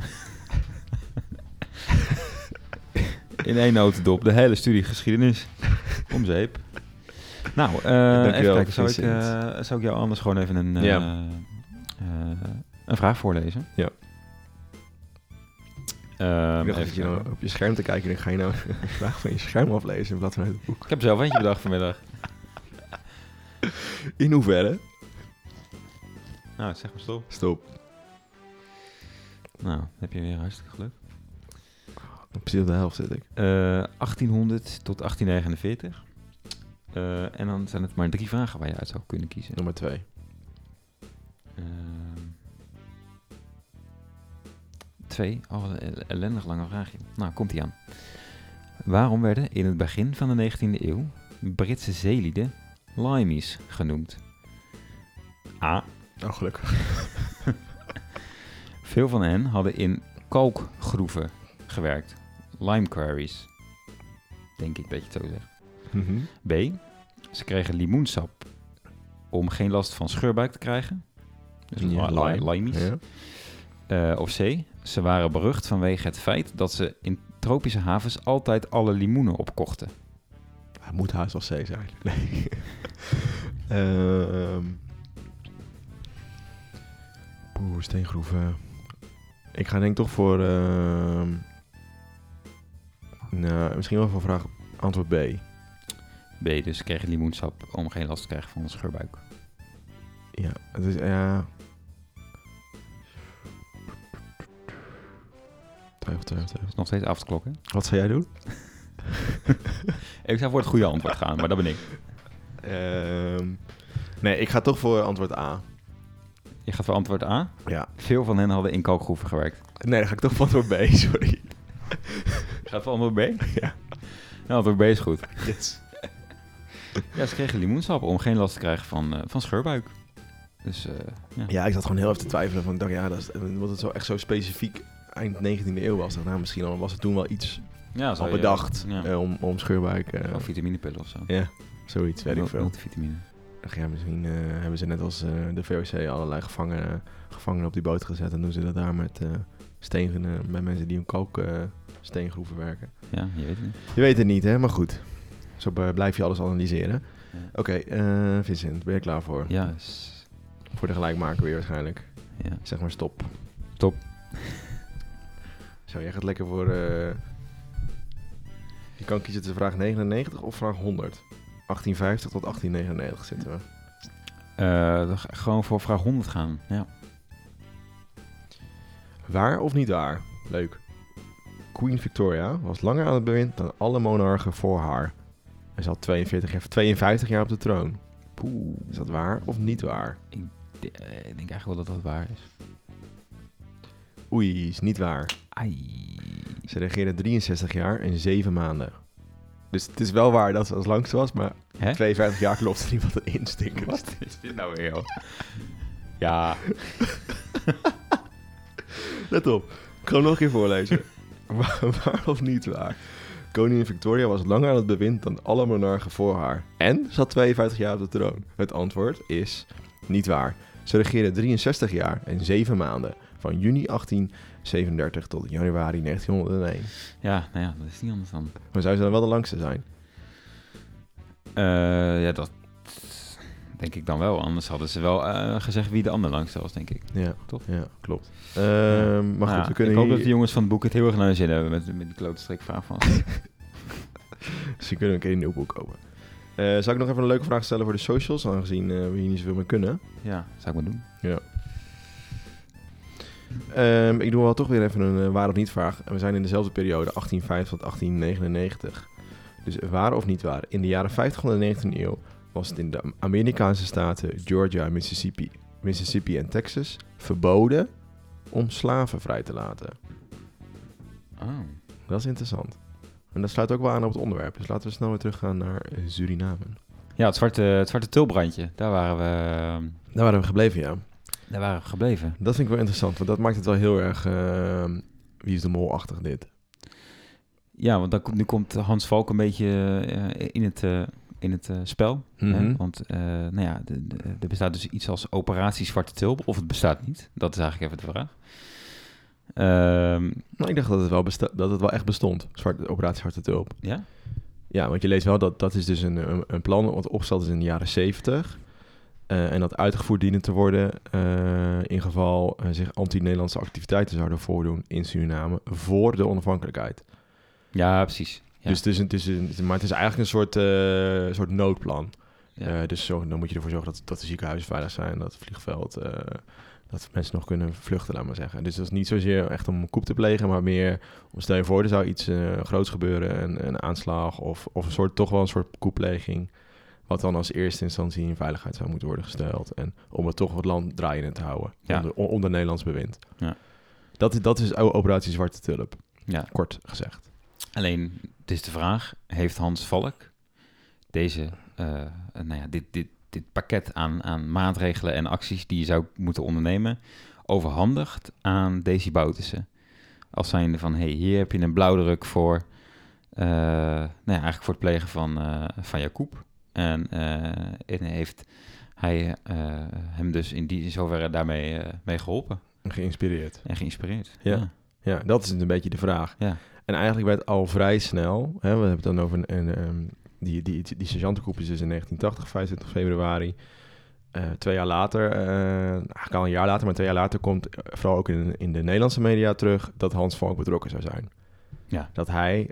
In één notendop, de hele studie geschiedenis. Om zeep. Nou, eh, Dankjewel, even kijken. Zou ik, eh, zou ik jou anders gewoon even een, eh, Ja. eh, een vraag voorlezen? Ja. Um, ik dacht je nou op je scherm te kijken en ga je nou een vraag van je scherm aflezen in plaats van het boek. Ik heb zelf eentje bedacht vanmiddag. In hoeverre? Nou, zeg maar stop. Stop. Nou, heb je weer hartstikke geluk. Precies op de helft zit ik. Eh, 1800 tot 1849. Eh, en dan zijn het maar drie vragen waar je uit zou kunnen kiezen. Nummer twee. Uh, 2. Oh, een ellendig lange vraagje. Nou, komt hij aan. Waarom werden in het begin van de 19e eeuw Britse zeelieden limeys genoemd? A. Oh, gelukkig. Veel van hen hadden in kalkgroeven gewerkt. Lime quarries. Denk ik dat je het zo zegt. Mhm. B. Ze kregen limoensap om geen last van scheurbuik te krijgen. Dus limeys. Ja. Eh, of C. Ze waren berucht vanwege het feit dat ze in tropische havens altijd alle limoenen opkochten. Het moet haast wel C zijn. Nee. Ehm Poeh, steengroeven. Ik ga denk ik toch voor... ehm nou, misschien wel voor vraag antwoord B. B. Dus ze kregen limoensap om geen last te krijgen van scheurbuik. Ja, het is... Ja... Twijfel, twijfel, twijfel. is nog steeds af te klokken. Wat zou jij doen? Ik zou voor het goede antwoord gaan, maar dat ben ik. Ehm, nee, ik ga toch voor antwoord A. Je gaat voor antwoord A. Ja. Veel van hen hadden in kalkgroeven gewerkt. Nee, dan ga ik toch voor antwoord B, sorry. Gaat voor antwoord B? Ja. Nou, antwoord B is goed. Yes. Ja, ze kregen limoensap om geen last te krijgen van, eh, van scheurbuik. Dus eh, ja. Ja, ik zat gewoon heel even te twijfelen. Van, ik dacht, ja, dat is, omdat het zo echt zo specifiek eind 19e eeuw was. nou, misschien al was het toen wel iets ja al je- bedacht Ja. eh, om, om scheurbuik. eh, Of vitaminepillen of zo. ja, zoiets, weet ik veel. Multivitamine. Ja, misschien eh, hebben ze net als de VOC allerlei gevangenen, gevangenen op die boot gezet. En doen ze dat daar met steen, eh, met mensen die in kalk eh, steengroeven werken. Ja, je weet het niet. Je weet het niet, hè? Maar goed. Zo blijf je alles analyseren. Ja. Oké, Vincent, ben je klaar voor? Ja, Voor de gelijkmaker weer waarschijnlijk. ja. Zeg maar stop. Stop. Zo, jij gaat lekker voor... eh, Je kan kiezen tussen vraag 99 of vraag 100. 1850 tot 1899 zitten we. Eh, ik gewoon voor vraag 100 gaan. Ja. Waar of niet waar? Leuk. Queen Victoria was langer aan het bewind dan alle monarchen voor haar. Hij zat 42 jaar, 52 jaar op de troon. Poeh. Is dat waar of niet waar? De- eh, ik denk eigenlijk wel dat dat waar is. Oei, is niet waar. Ai. Ze regeerde 63 jaar en 7 maanden. Dus het is wel waar dat ze als langste was, maar Hè? 52 jaar klopt niet wat een instinker. Wat is dit nou weer, joh? Ja. Let op, ik ga hem nog een keer voorlezen. waar, waar of niet waar? Koningin Victoria was langer aan het bewind dan alle monarchen voor haar. En zat 52 jaar op de troon. Het antwoord is niet waar. Ze regeerde 63 jaar en 7 maanden. Van juni 1837 tot januari 1901. Ja, nou ja, dat is niet anders dan. Maar zou ze dan wel de langste zijn? Eh, ja, dat denk ik dan wel. Anders hadden ze wel eh, gezegd wie de ander langste was, denk ik. Ja, Toch? Ja, klopt. Ehm, maar Nou goed, ja, we kunnen ik hoop hier, dat de jongens van het boek het heel erg naar hun zin hebben met, met die klote strikvraag van. Ze kunnen een keer een nieuw boek komen. Eh, zou ik nog even een leuke vraag stellen voor de socials, aangezien we hier niet zoveel mee kunnen? ja, zou ik maar doen. Ehm, ik doe wel toch weer even een eh, waar of niet vraag. We zijn in dezelfde periode, 1850 tot 1899. Dus waar of niet waar? In de jaren 50 van de 19e eeuw was het in de Amerikaanse staten Georgia, Mississippi, Mississippi en Texas verboden om slaven vrij te laten. Oh. Dat is interessant. En dat sluit ook wel aan op het onderwerp. Dus laten we snel weer teruggaan naar eh, Suriname. Ja, het zwarte, het zwarte tulbrandje. Daar waren we, ehm, Daar waren we gebleven, ja. Daar waren we gebleven. Dat vind ik wel interessant, want dat maakt het wel heel erg... eh, wie is de mol-achtig dit. Ja, want dan, komt- nu komt Hans Valk een beetje eh, in het, eh, in het eh, spel. Hè? Mhm. Want eh, nou ja, de- de- er bestaat dus iets als operatie Zwarte Tulp. Of het bestaat niet. Dat is eigenlijk even de vraag. Ehm, Nou, ik dacht dat het wel, dat het wel echt bestond, Zwarte, Operatie Zwarte Tulp. ja? Ja, want je leest wel dat dat is dus een, een, een plan wat opgesteld is in de jaren 70. Eh, en dat uitgevoerd dienen te worden eh, in geval eh, zich anti-Nederlandse activiteiten zouden voordoen in Suriname voor de onafhankelijkheid. Ja, precies. Ja. Dus het is, een, het is een, maar het is eigenlijk een soort, soort noodplan. Ja. Dus zo, dan moet je ervoor zorgen dat, dat de ziekenhuizen veilig zijn, dat het vliegveld, dat mensen nog kunnen vluchten, laat maar zeggen. Dus dat is niet zozeer echt om een koep te plegen, maar meer om stel je voor, er zou iets groots gebeuren, een, een aanslag of, of een soort, toch wel een soort koepleging, wat dan als eerste instantie in veiligheid zou moeten worden gesteld. En om het toch het land draaiende te houden, Ja. onder, onder Nederlands bewind. Ja. Dat, is- dat is operatie Zwarte Tulp, ja. kort gezegd. Alleen, het is de vraag, heeft Hans Valk deze, eh, nou ja, dit, dit, dit pakket aan, aan maatregelen en acties die je zou moeten ondernemen, overhandigd aan Daisy Boutussen? Als zijnde van, hey, hier heb je een blauwdruk voor, eh, nou ja, eigenlijk voor het plegen van, eh van Jacob. En, eh, en heeft hij eh, hem dus in die in zoverre daarmee eh, mee geholpen Geïnspireerd. en geïnspireerd. Ja. Ja, dat is een beetje de vraag. Ja. En eigenlijk werd al vrij snel, hè, we hebben het dan over een, een, ehm, die, die, die sergeantenkoep is dus in 1980, 25 februari. Twee jaar later, eh, eigenlijk al een jaar later, maar twee jaar later komt vooral ook in, in de Nederlandse media terug dat Hans Valk betrokken zou zijn. Ja. Dat hij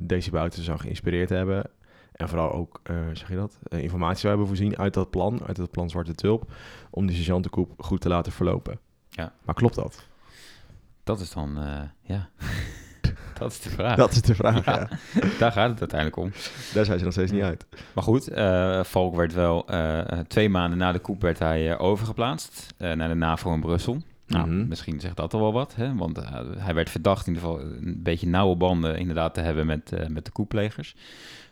Daisy Buiten zou geïnspireerd hebben en vooral ook, eh, zeg je dat, eh, informatie zou hebben voorzien uit dat plan, uit het plan Zwarte Tulp, om die sergeantenkoep goed te laten verlopen. Ja. Maar klopt dat? Dat is dan, eh, ja, dat is de vraag. Dat is de vraag, Ja. ja. Daar gaat het uiteindelijk om. Daar zijn ze nog steeds niet uit. Maar goed, Valk werd wel twee maanden na de coup werd hij overgeplaatst naar de NAVO in Brussel. Nou, Mhm. misschien zegt dat al wel wat, hè? want hij werd verdacht in ieder geval een beetje nauwe banden inderdaad te hebben met, met de coupplegers.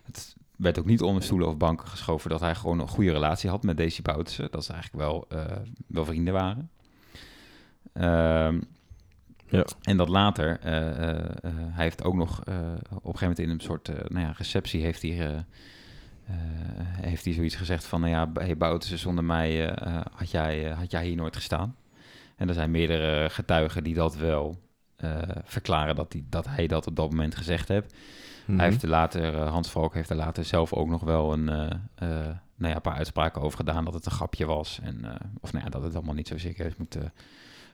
Het werd ook niet onder stoelen of banken geschoven dat hij gewoon een goede relatie had met Desi Boutussen. Dat ze eigenlijk wel, eh, wel vrienden waren. Ehm, Ja. En dat later, eh, eh, hij heeft ook nog op een gegeven moment in een soort nou ja, receptie heeft hij, heeft hij zoiets gezegd van, nou ja, hey zonder mij had, jij, had jij hier nooit gestaan. En er zijn meerdere getuigen die dat wel verklaren dat, die, dat hij dat op dat moment gezegd heeft. Mhm. Hij heeft er later, eh, Hans Valk heeft er later zelf ook nog wel een, eh, eh, nou ja, een paar uitspraken over gedaan dat het een grapje was. En, of nou ja, dat het allemaal niet zo serieus moet,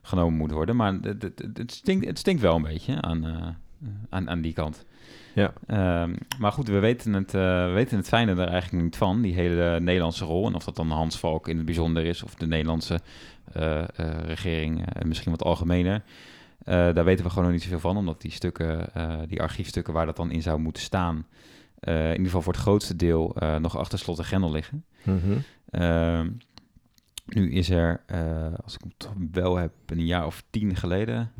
genomen moet worden. Maar het, het, stinkt, het stinkt wel een beetje aan, aan, aan die kant. Ja. Ehm, maar goed, we weten, het, we weten het fijne er eigenlijk niet van, die hele Nederlandse rol. En of dat dan Hans Valk in het bijzonder is, of de Nederlandse eh, regering misschien wat algemener. Eh, daar weten we gewoon nog niet zoveel van, omdat die stukken, eh, die archiefstukken waar dat dan in zou moeten staan, eh, in ieder geval voor het grootste deel nog achter slot en grendel liggen. Mhm. Ehm, nu is er, als ik het wel heb, een jaar of tien geleden,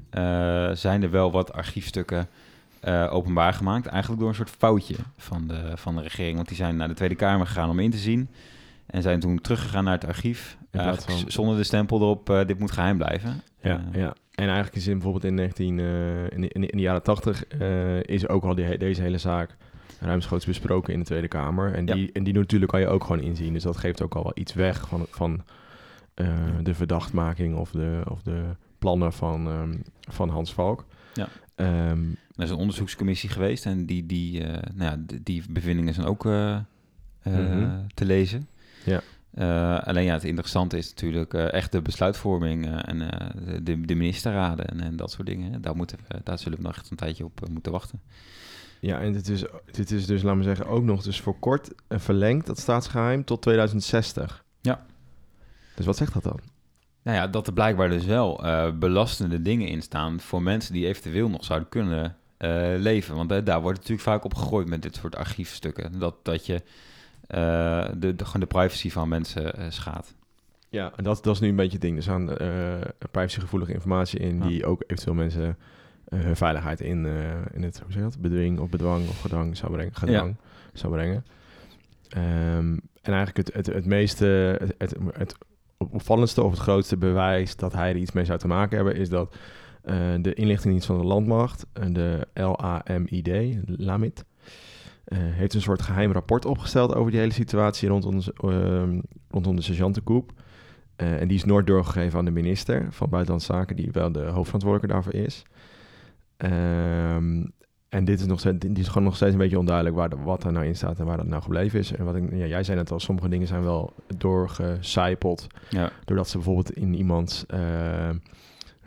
zijn er wel wat archiefstukken openbaar gemaakt. Eigenlijk door een soort foutje van de, van de regering. Want die zijn naar de Tweede Kamer gegaan om in te zien. En zijn toen teruggegaan naar het archief. van- zonder de stempel erop, dit moet geheim blijven. Ja, ja. En eigenlijk is in bijvoorbeeld in, 19, eh, in, de, in, de, jaren 80 eh, is ook al die, deze hele zaak ruimschoots besproken in de Tweede Kamer. En Ja. die, en die natuurlijk kan je ook gewoon inzien. Dus dat geeft ook al wel iets weg van, van eh, de verdachtmaking of de, of de plannen van, ehm, van Hans Valk. Ja. Ehm, Er is een onderzoekscommissie geweest en die, die, nou ja, die bevindingen zijn ook Mhm. te lezen. Ja. Uh, alleen ja, het interessante is natuurlijk uh, echt de besluitvorming uh, en de, de, ministerraden en, en, dat soort dingen. Daar, moeten we, daar zullen we nog echt een tijdje op moeten wachten. Ja, en dit is, dit is dus, laten we zeggen, ook nog dus voor kort verlengd, dat staatsgeheim, tot 2060. Ja. Dus wat zegt dat dan? Nou ja, dat er blijkbaar dus wel belastende dingen in staan voor mensen die eventueel nog zouden kunnen leven. Want daar wordt natuurlijk vaak op gegooid met dit soort archiefstukken. Dat, dat je de, de, gewoon de privacy van mensen uh, schaadt. Ja, en dat, dat is nu een beetje het ding. Er staan uh, privacygevoelige informatie in die ook eventueel mensen hun veiligheid in, in het hoe zeg dat, bedwing of bedwang of gedrang zou brengen. Gedrang zou brengen. Um, en eigenlijk het, het, het meeste, het, het, het opvallendste of het grootste bewijs dat hij er iets mee zou te maken hebben, is dat de inlichtingendienst van de landmacht, de LAMID, LAMID, uh, heeft een soort geheim rapport opgesteld over die hele situatie rondom, uh, rondom de sergeantenkoep. Uh, en die is nooit doorgegeven aan de minister van Buitenlandse Zaken, die wel de hoofdverantwoordelijke daarvoor is. Um, en dit is, nog steeds, die is gewoon nog steeds een beetje onduidelijk waar wat er nou in staat en waar dat nou gebleven is. En wat ik, ja, jij zei net al, sommige dingen zijn wel doorgecijpeld. Ja. Doordat ze bijvoorbeeld in iemands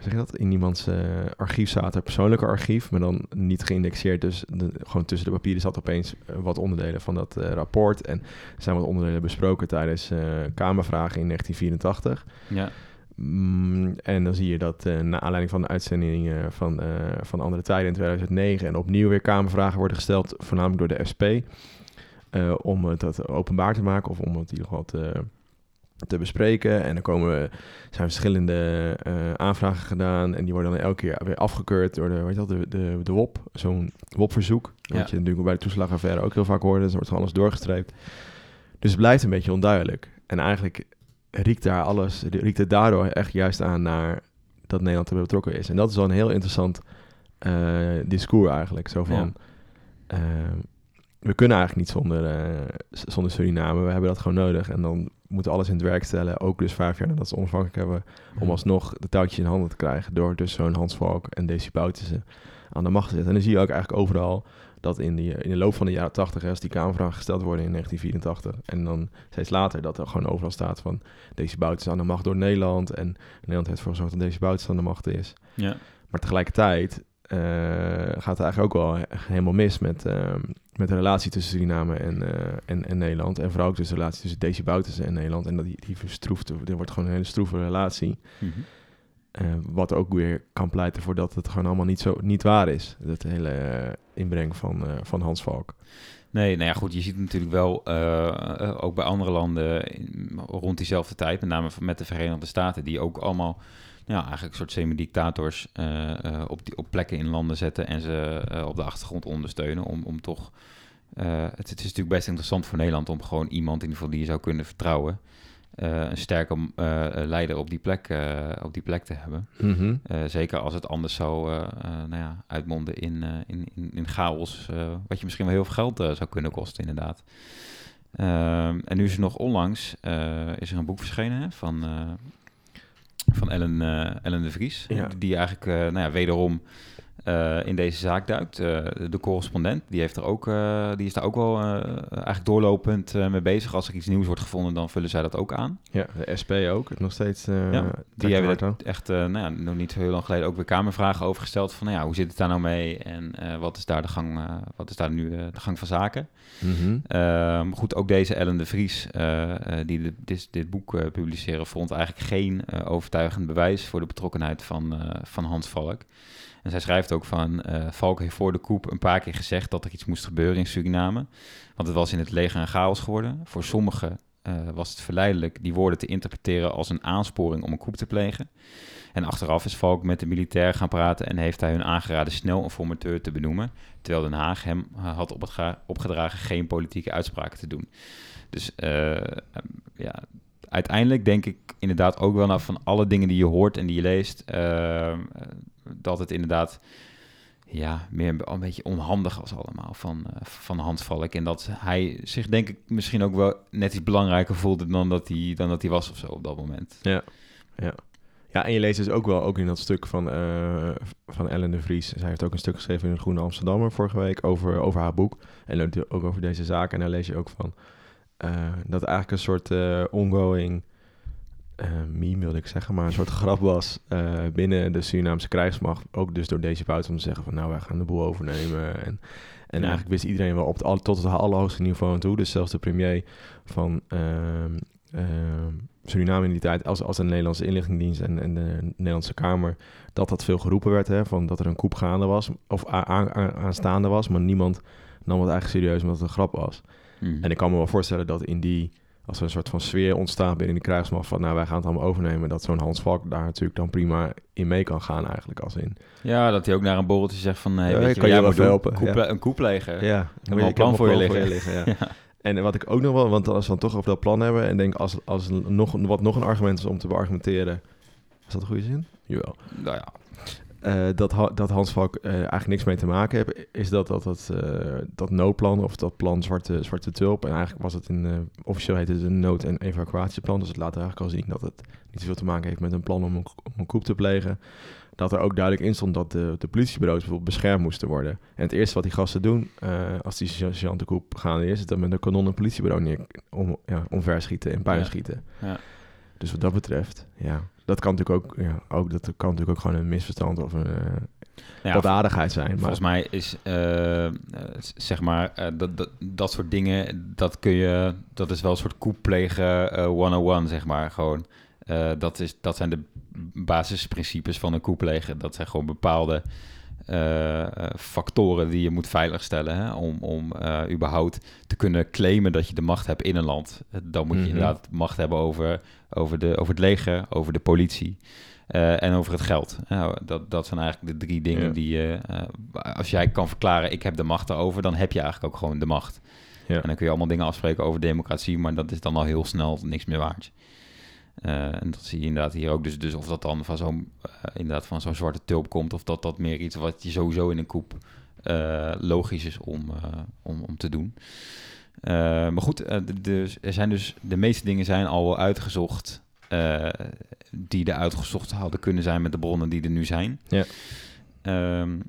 zeg je dat? In iemands uh, archief zaten, persoonlijke archief, maar dan niet geïndexeerd. Dus gewoon tussen de papieren zat opeens uh, wat onderdelen van dat uh, rapport. En er zijn wat onderdelen besproken tijdens Kamervragen in 1984. Ja. Mm, en dan zie je dat na aanleiding van de uitzendingen van, van Andere Tijden in 2009 en opnieuw weer Kamervragen worden gesteld, voornamelijk door de SP, om het openbaar te maken of om het in ieder geval te te bespreken. En dan komen we, zijn verschillende uh, aanvragen gedaan. En die worden dan elke keer weer afgekeurd door de, weet je wel, de, de, de WOP. Zo'n WOP-verzoek. Ja. Wat je natuurlijk bij de toeslagaffaire ook heel vaak hoorde. Dus wordt gewoon alles doorgestreept. Dus het blijft een beetje onduidelijk. En eigenlijk riekt daar alles, riekt het daardoor echt juist aan naar dat Nederland erbij betrokken is. En dat is wel een heel interessant uh, discours eigenlijk. Zo van, ja. uh, we kunnen eigenlijk niet zonder, uh, zonder Suriname. We hebben dat gewoon nodig. En dan moeten alles in het werk stellen. Ook dus vijf jaar nadat ze onafhankelijk hebben. Om alsnog de touwtjes in handen te krijgen. Door dus zo'n Hans Valk en Desi Boutussen aan de macht te zetten. En dan zie je ook eigenlijk overal dat in, die, in de loop van de jaren 80, als die Kamervragen gesteld worden in 1984. En dan steeds later dat er gewoon overal staat van Desi Boutussen aan de macht door Nederland. En Nederland heeft ervoor gezorgd dat Desi Boutussen aan de macht is. Ja. Maar tegelijkertijd uh, gaat het eigenlijk ook wel helemaal mis met, uh, met de relatie tussen Suriname en, uh, en, en, Nederland. En vooral ook dus de relatie tussen Desi Bouterse en Nederland. En dat die, die verstroeft, er wordt gewoon een hele stroeve relatie. Mm -hmm. wat ook weer kan pleiten voor dat het gewoon allemaal niet, zo, niet waar is. Dat hele inbreng van, van Hans Valk. Nee, nou ja, goed, je ziet natuurlijk wel, ook bij andere landen rond diezelfde tijd, met name met de Verenigde Staten, die ook allemaal ja, eigenlijk een soort semi-dictators uh, uh, op, die, op plekken in landen zetten en ze uh, op de achtergrond ondersteunen om, om toch... Het, het, is natuurlijk best interessant voor Nederland om gewoon iemand in ieder geval die je zou kunnen vertrouwen... een sterke leider op die plek, op die plek te hebben. Mm -hmm. zeker als het anders zou nou ja, uitmonden in, in, in, in, chaos, wat je misschien wel heel veel geld zou kunnen kosten inderdaad. Ehm, en nu is er nog onlangs is er een boek verschenen hè, van van Ellen, uh, Ellen de Vries. Ja. Die eigenlijk uh, nou ja, wederom uh, in deze zaak duikt. de correspondent, die, heeft er ook, die is daar ook wel eigenlijk doorlopend mee bezig. Als er iets nieuws wordt gevonden, dan vullen zij dat ook aan. Ja, de SP ook, nog steeds. ja, die hebben er echt nou ja, nog niet zo heel lang geleden ook weer kamervragen over gesteld. Van nou ja, hoe zit het daar nou mee en wat is daar de gang, wat is daar nu de gang van zaken? Mm -hmm. goed, ook deze Ellen de Vries, die de, dit, dit boek publiceren, vond eigenlijk geen overtuigend bewijs voor de betrokkenheid van, van Hans Valk. En zij schrijft ook van, uh, Valk heeft voor de koep een paar keer gezegd dat er iets moest gebeuren in Suriname. Want het was in het leger een chaos geworden. Voor sommigen uh, was het verleidelijk die woorden te interpreteren als een aansporing om een koep te plegen. En achteraf is Valk met de militair gaan praten en heeft hij hun aangeraden snel een formateur te benoemen. Terwijl Den Haag hem had opgedragen geen politieke uitspraken te doen. Dus uh, ja, uiteindelijk denk ik inderdaad ook wel naar van alle dingen die je hoort en die je leest, uh, dat het inderdaad ja, meer een beetje onhandig was allemaal van, uh, van Hans Valk. En dat hij zich denk ik misschien ook wel net iets belangrijker voelde dan dat hij, dan dat hij was of zo op dat moment. Ja, ja. Ja, en je leest dus ook wel ook in dat stuk van, uh, van Ellen de Vries. Zij heeft ook een stuk geschreven in de Groene Amsterdammer vorige week over, over haar boek. En ook over deze zaak. En daar lees je ook van eh, dat eigenlijk een soort eh, ongoing eh meme, wilde ik zeggen, maar een soort grap was eh, binnen de Surinaamse krijgsmacht. Ook dus door deze buiten om te zeggen van nou, wij gaan de boel overnemen. En, en Ja. eigenlijk wist iedereen wel op het, tot het allerhoogste niveau aan toe. Dus zelfs de premier van ehm, ehm, Suriname in die tijd, als, als de Nederlandse inlichtingendienst en, en de Nederlandse Kamer, dat dat veel geroepen werd, hè, van dat er een koep gaande was, of aanstaande was, maar niemand nam het eigenlijk serieus omdat het een grap was. Mhm. En ik kan me wel voorstellen dat in die, als er een soort van sfeer ontstaat binnen de krijgsmacht van, nou wij gaan het allemaal overnemen, dat zo'n Hans Valk daar natuurlijk dan prima in mee kan gaan eigenlijk, als in. Ja, dat hij ook naar een borreltje zegt van... Hey, Ja, weet je kan je jij moet doen? helpen, ja. Een koep plegen. Ja, wel een plan voor je liggen. ja. Ja. En wat ik ook nog wel, want als we dan toch over dat plan hebben en denk als, als nog, wat nog een argument is om te beargumenteren, is dat een goede zin? Jawel. Nou ja, Eh, dat, Ha- dat Hans Valk eh, eigenlijk niks mee te maken heeft, is dat dat, dat, eh, dat noodplan of dat plan Zwarte, Zwarte Tulp. En eigenlijk was het in, officieel heette het een nood- en evacuatieplan. Dus het laat eigenlijk al zien dat het niet zoveel te maken heeft met een plan om een, om een coup te plegen. Dat er ook duidelijk in stond dat de, de politiebureaus bijvoorbeeld beschermd moesten worden. En het eerste wat die gasten doen als die sergeant de coup gaande is, is dat met een kanon een politiebureau neer, om, ja, omverschieten en puin Ja. schieten. Ja. Dus wat dat betreft, ja, dat kan natuurlijk ook, ja, ook, dat kan natuurlijk ook gewoon een misverstand of een ja, aardigheid zijn. Maar Volgens mij is, eh, zeg maar, eh, dat, dat, dat soort dingen, dat kun je, dat is wel een soort koep plegen eh 101, zeg maar, gewoon. Dat, is, dat zijn de basisprincipes van een koep plegen. Dat zijn gewoon bepaalde eh, factoren die je moet veiligstellen hè, om, om eh, überhaupt te kunnen claimen dat je de macht hebt in een land. Dan moet je Mhm. inderdaad macht hebben over, over, de, over het leger, over de politie. eh, en over het geld. Dat, dat zijn eigenlijk de drie dingen Ja. die je... als jij kan verklaren, ik heb de macht erover... dan heb je eigenlijk ook gewoon de macht. Ja. En dan kun je allemaal dingen afspreken over democratie... maar dat is dan al heel snel niks meer waard. Eh, en dat zie je inderdaad hier ook. Dus, dus of dat dan van zo'n, eh, inderdaad van zo'n zwarte tulp komt... of dat dat meer iets wat je sowieso in een koep eh, logisch is om, om, om te doen. Maar goed, dus er zijn dus de meeste dingen zijn al wel uitgezocht... die er uitgezocht hadden kunnen zijn met de bronnen die er nu zijn. Ja. Ehm,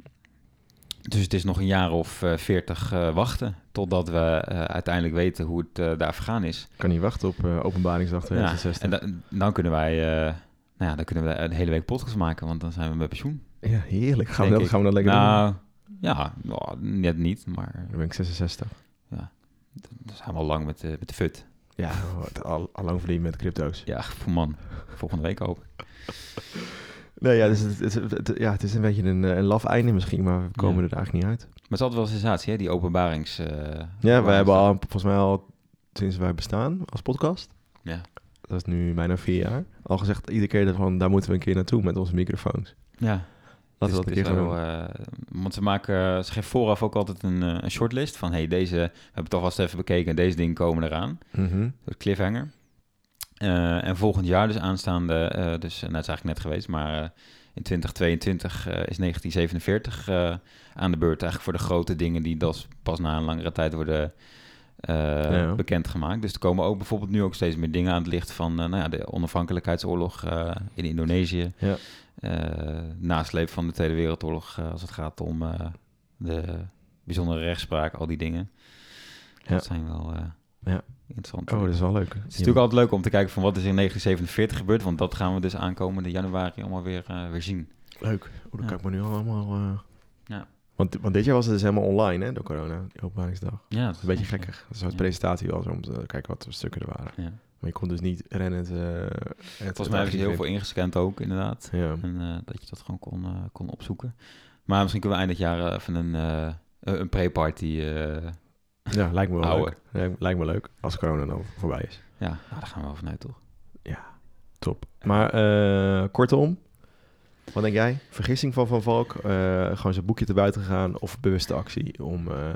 dus het is nog een jaar of eh, veertig wachten totdat we eh, uiteindelijk weten hoe het daar vergaan is. kan niet wachten op openbaringsdag Ja, 2060. en da- dan kunnen wij, nou ja, dan kunnen we een hele week podcast maken, want dan zijn we met pensioen. Ja, heerlijk. Gaan we, dat, gaan we dat lekker nou, ja, nou, net niet, maar doen? Dan ben ik 66. dan zijn we al lang met, de met de fut. Ja, al, al lang verdiend met crypto's. Ja, voor man, volgende week ook. Nee, ja, dus het, het, het- ja, het is een beetje een, eh, een laf einde misschien, maar we komen Ja. er eigenlijk niet uit. Maar het is altijd wel een sensatie, hè, die openbarings... eh, Ja, wij openbaringsdag. hebben al, volgens mij al sinds wij bestaan als podcast, Ja, dat is nu bijna vier jaar, al gezegd iedere keer van daar moeten we een keer naartoe met onze microfoons. ja. Laten we Dus dat een het keer is gaan wel, eh, want ze maken, ze geven vooraf ook altijd een, een shortlist van, hey, deze we hebben toch wel eens even bekeken en deze dingen komen eraan. Mhm. De cliffhanger. Eh, en volgend jaar dus aanstaande, eh, dus uh, nou, het is eigenlijk net geweest, maar eh, in 2022 eh, is 1947 eh, aan de beurt eigenlijk voor de grote dingen die dus pas na een langere tijd worden eh, Ja. bekendgemaakt. Dus er komen ook bijvoorbeeld nu ook steeds meer dingen aan het licht van eh, nou ja, de onafhankelijkheidsoorlog eh, in Indonesië. Ja. Eh, nasleep van de Tweede Wereldoorlog eh, als het gaat om eh, de bijzondere rechtspraak, al die dingen. Ja. Dat zijn wel eh, Ja. interessant. Oh, dat is wel leuk. Het is natuurlijk altijd leuk om te kijken van wat is er in 1947 gebeurd, want dat gaan we dus aankomende januari allemaal weer, eh, weer zien. Leuk. Oh, dat Ja. kan ik me nu allemaal... eh, Ja. Want, want dit jaar was het dus helemaal online, hè, door corona, die openbaringsdag. Ja, Dat is een beetje gekkig. Dat soort Ja. presentatie was om te kijken wat voor stukken er waren. Ja. Maar je kon dus niet rennen. Het, eh, het Volgens mij hebben ze heel veel ingescand ook, inderdaad. Ja. En eh, dat je dat gewoon kon, eh, kon opzoeken. Maar misschien kunnen we eind dit jaar eh, even een, eh, een pre-party. ja, lijkt me wel leuk. Lijkt, me leuk als corona dan voorbij is. ja, nou, daar gaan we wel vanuit, toch? Top. Maar eh, kortom, wat denk jij? Vergissing van Van Valk? eh, gewoon zijn boekje te buiten gegaan of bewuste actie om, eh,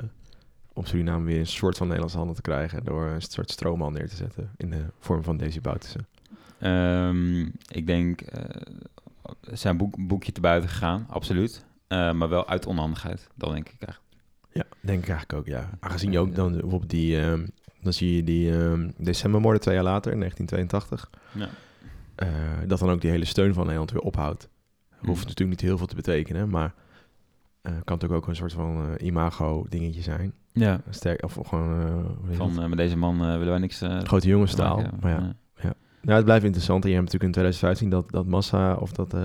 om Suriname weer een soort van Nederlandse handen te krijgen door een soort stroomman neer te zetten in de vorm van Desi Boutussen? Ehm, ik denk, zijn boek, boekje te buiten gegaan, absoluut. Maar wel uit onhandigheid, dat denk ik eigenlijk. Ja, denk ik eigenlijk ook, ja. Aangezien je ook dan bijvoorbeeld die, ehm, dan zie je die ehm decembermoorden twee jaar later, in 1982, Ja. eh, dat dan ook die hele steun van Nederland weer ophoudt. Hoeft Mm. natuurlijk niet heel veel te betekenen, maar eh, kan natuurlijk ook een soort van eh, imago dingetje zijn. Ja, Sterk, of gewoon... van met deze man willen wij niks... Grote jongenstaal. maken Maar ja, hebben. Nou, het blijft interessant. En je hebt natuurlijk in 2015 dat, dat Massa of dat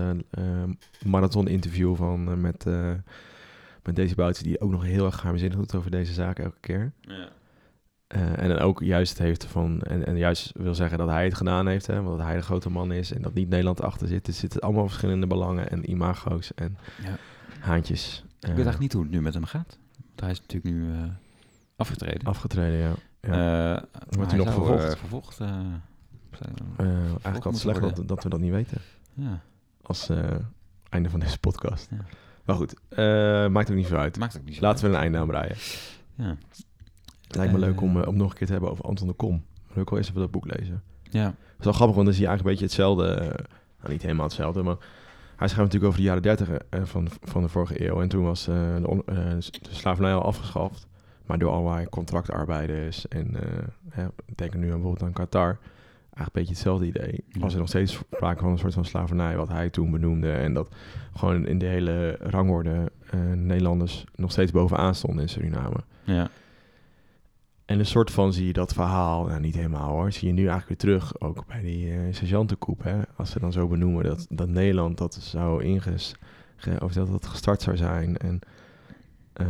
marathon-interview van met, met Daisy Bouts, die ook nog heel erg geheimzinnig doet over deze zaak elke keer. Ja. Eh, en dan ook juist het heeft van, en, en juist wil zeggen dat hij het gedaan heeft, hè, want dat hij de grote man is en dat niet Nederland achter zit. Er zitten allemaal verschillende belangen en imago's en Ja. haantjes. Ik weet eigenlijk niet hoe het nu met hem gaat. Want hij is natuurlijk nu eh, afgetreden. Afgetreden, ja. ja. Eh, Wordt hij nog vervolgd? eigenlijk wat slecht dat, dat we dat niet weten. ja, Als einde van deze podcast. Ja. Maar goed, eh, maakt ook niet zo uit. maakt ook niet Laten we een einde aan breien. Ja. Het lijkt me Eh, leuk om, eh, om nog een keer te hebben over Anton de Kom. Ik wel eens even dat boek lezen. Ja, Het is wel grappig, want dan zie je eigenlijk een beetje hetzelfde. eh, nou, niet helemaal hetzelfde, maar hij schrijft natuurlijk over de jaren dertig eh, van, van de vorige eeuw. En toen was eh, de, eh, de slavernij al afgeschaft. Maar door allerlei contractarbeiders en eh hè, denk nu bijvoorbeeld aan Qatar. Eigenlijk een beetje hetzelfde idee. Ja. Was er nog steeds sprake van een soort van slavernij, wat hij toen benoemde. En dat gewoon in de hele rangorde eh, Nederlanders nog steeds bovenaan stonden in Suriname. ja, En een soort van zie je dat verhaal, nou niet helemaal hoor, zie je nu eigenlijk weer terug, ook bij die sergeantenkoep. Hè? Als ze dan zo benoemen dat, dat Nederland dat zou inges, ge- of dat dat gestart zou zijn. En eh,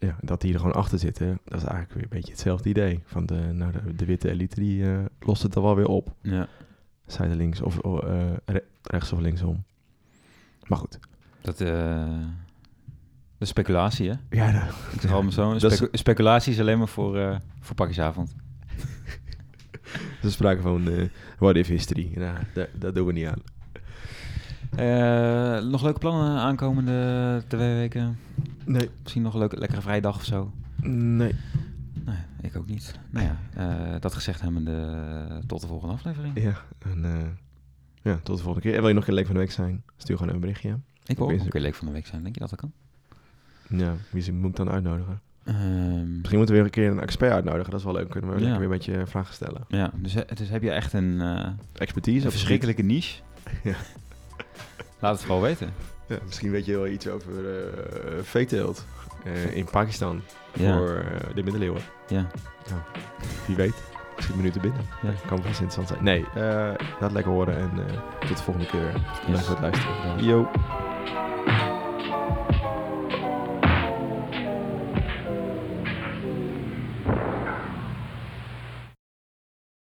ja, dat die er gewoon achter zitten, dat is eigenlijk weer een beetje hetzelfde idee. Van de, nou, de, de witte elite die eh, lost het er wel weer op. ja. Zijdelings of of, eh, re- rechts of linksom. Maar goed. Dat, eh de speculatie, hè? Ja, de- Ik zeg allemaal zo. Dat is- speculatie is alleen maar voor, voor pakjesavond. er is sprake van what if history. Nou, daar, dat doen we niet aan. Eh, nog leuke plannen aankomende twee weken? Nee. Misschien nog een leuke, lekkere vrijdag of zo? Nee. Nee, ik ook niet. Nou ja, eh, dat gezegd hebbende, tot de volgende aflevering. Ja, en eh, ja, tot de volgende keer. En wil je nog een leek van de week zijn? Stuur gewoon een berichtje. Ik wil ook een keer leuk van de week zijn. Denk je dat dat kan? Ja, wie moet ik dan uitnodigen? Ehm, Misschien moeten we weer een keer een expert uitnodigen. Dat is wel leuk. Kunnen we Ja. lekker weer een beetje vragen stellen. ja, dus, dus heb je echt een, eh, Expertise een verschrikkelijke niche? Ja. Laat het vooral weten. Ja, misschien weet je wel iets over eh veeteelt eh, in Pakistan Ja. voor eh, de middeleeuwen. Ja. Wie weet. Misschien minuten binnen. Ja. Kan best interessant zijn. Nee, laat het lekker horen en tot de volgende keer. Bedankt voor het luisteren. Yo.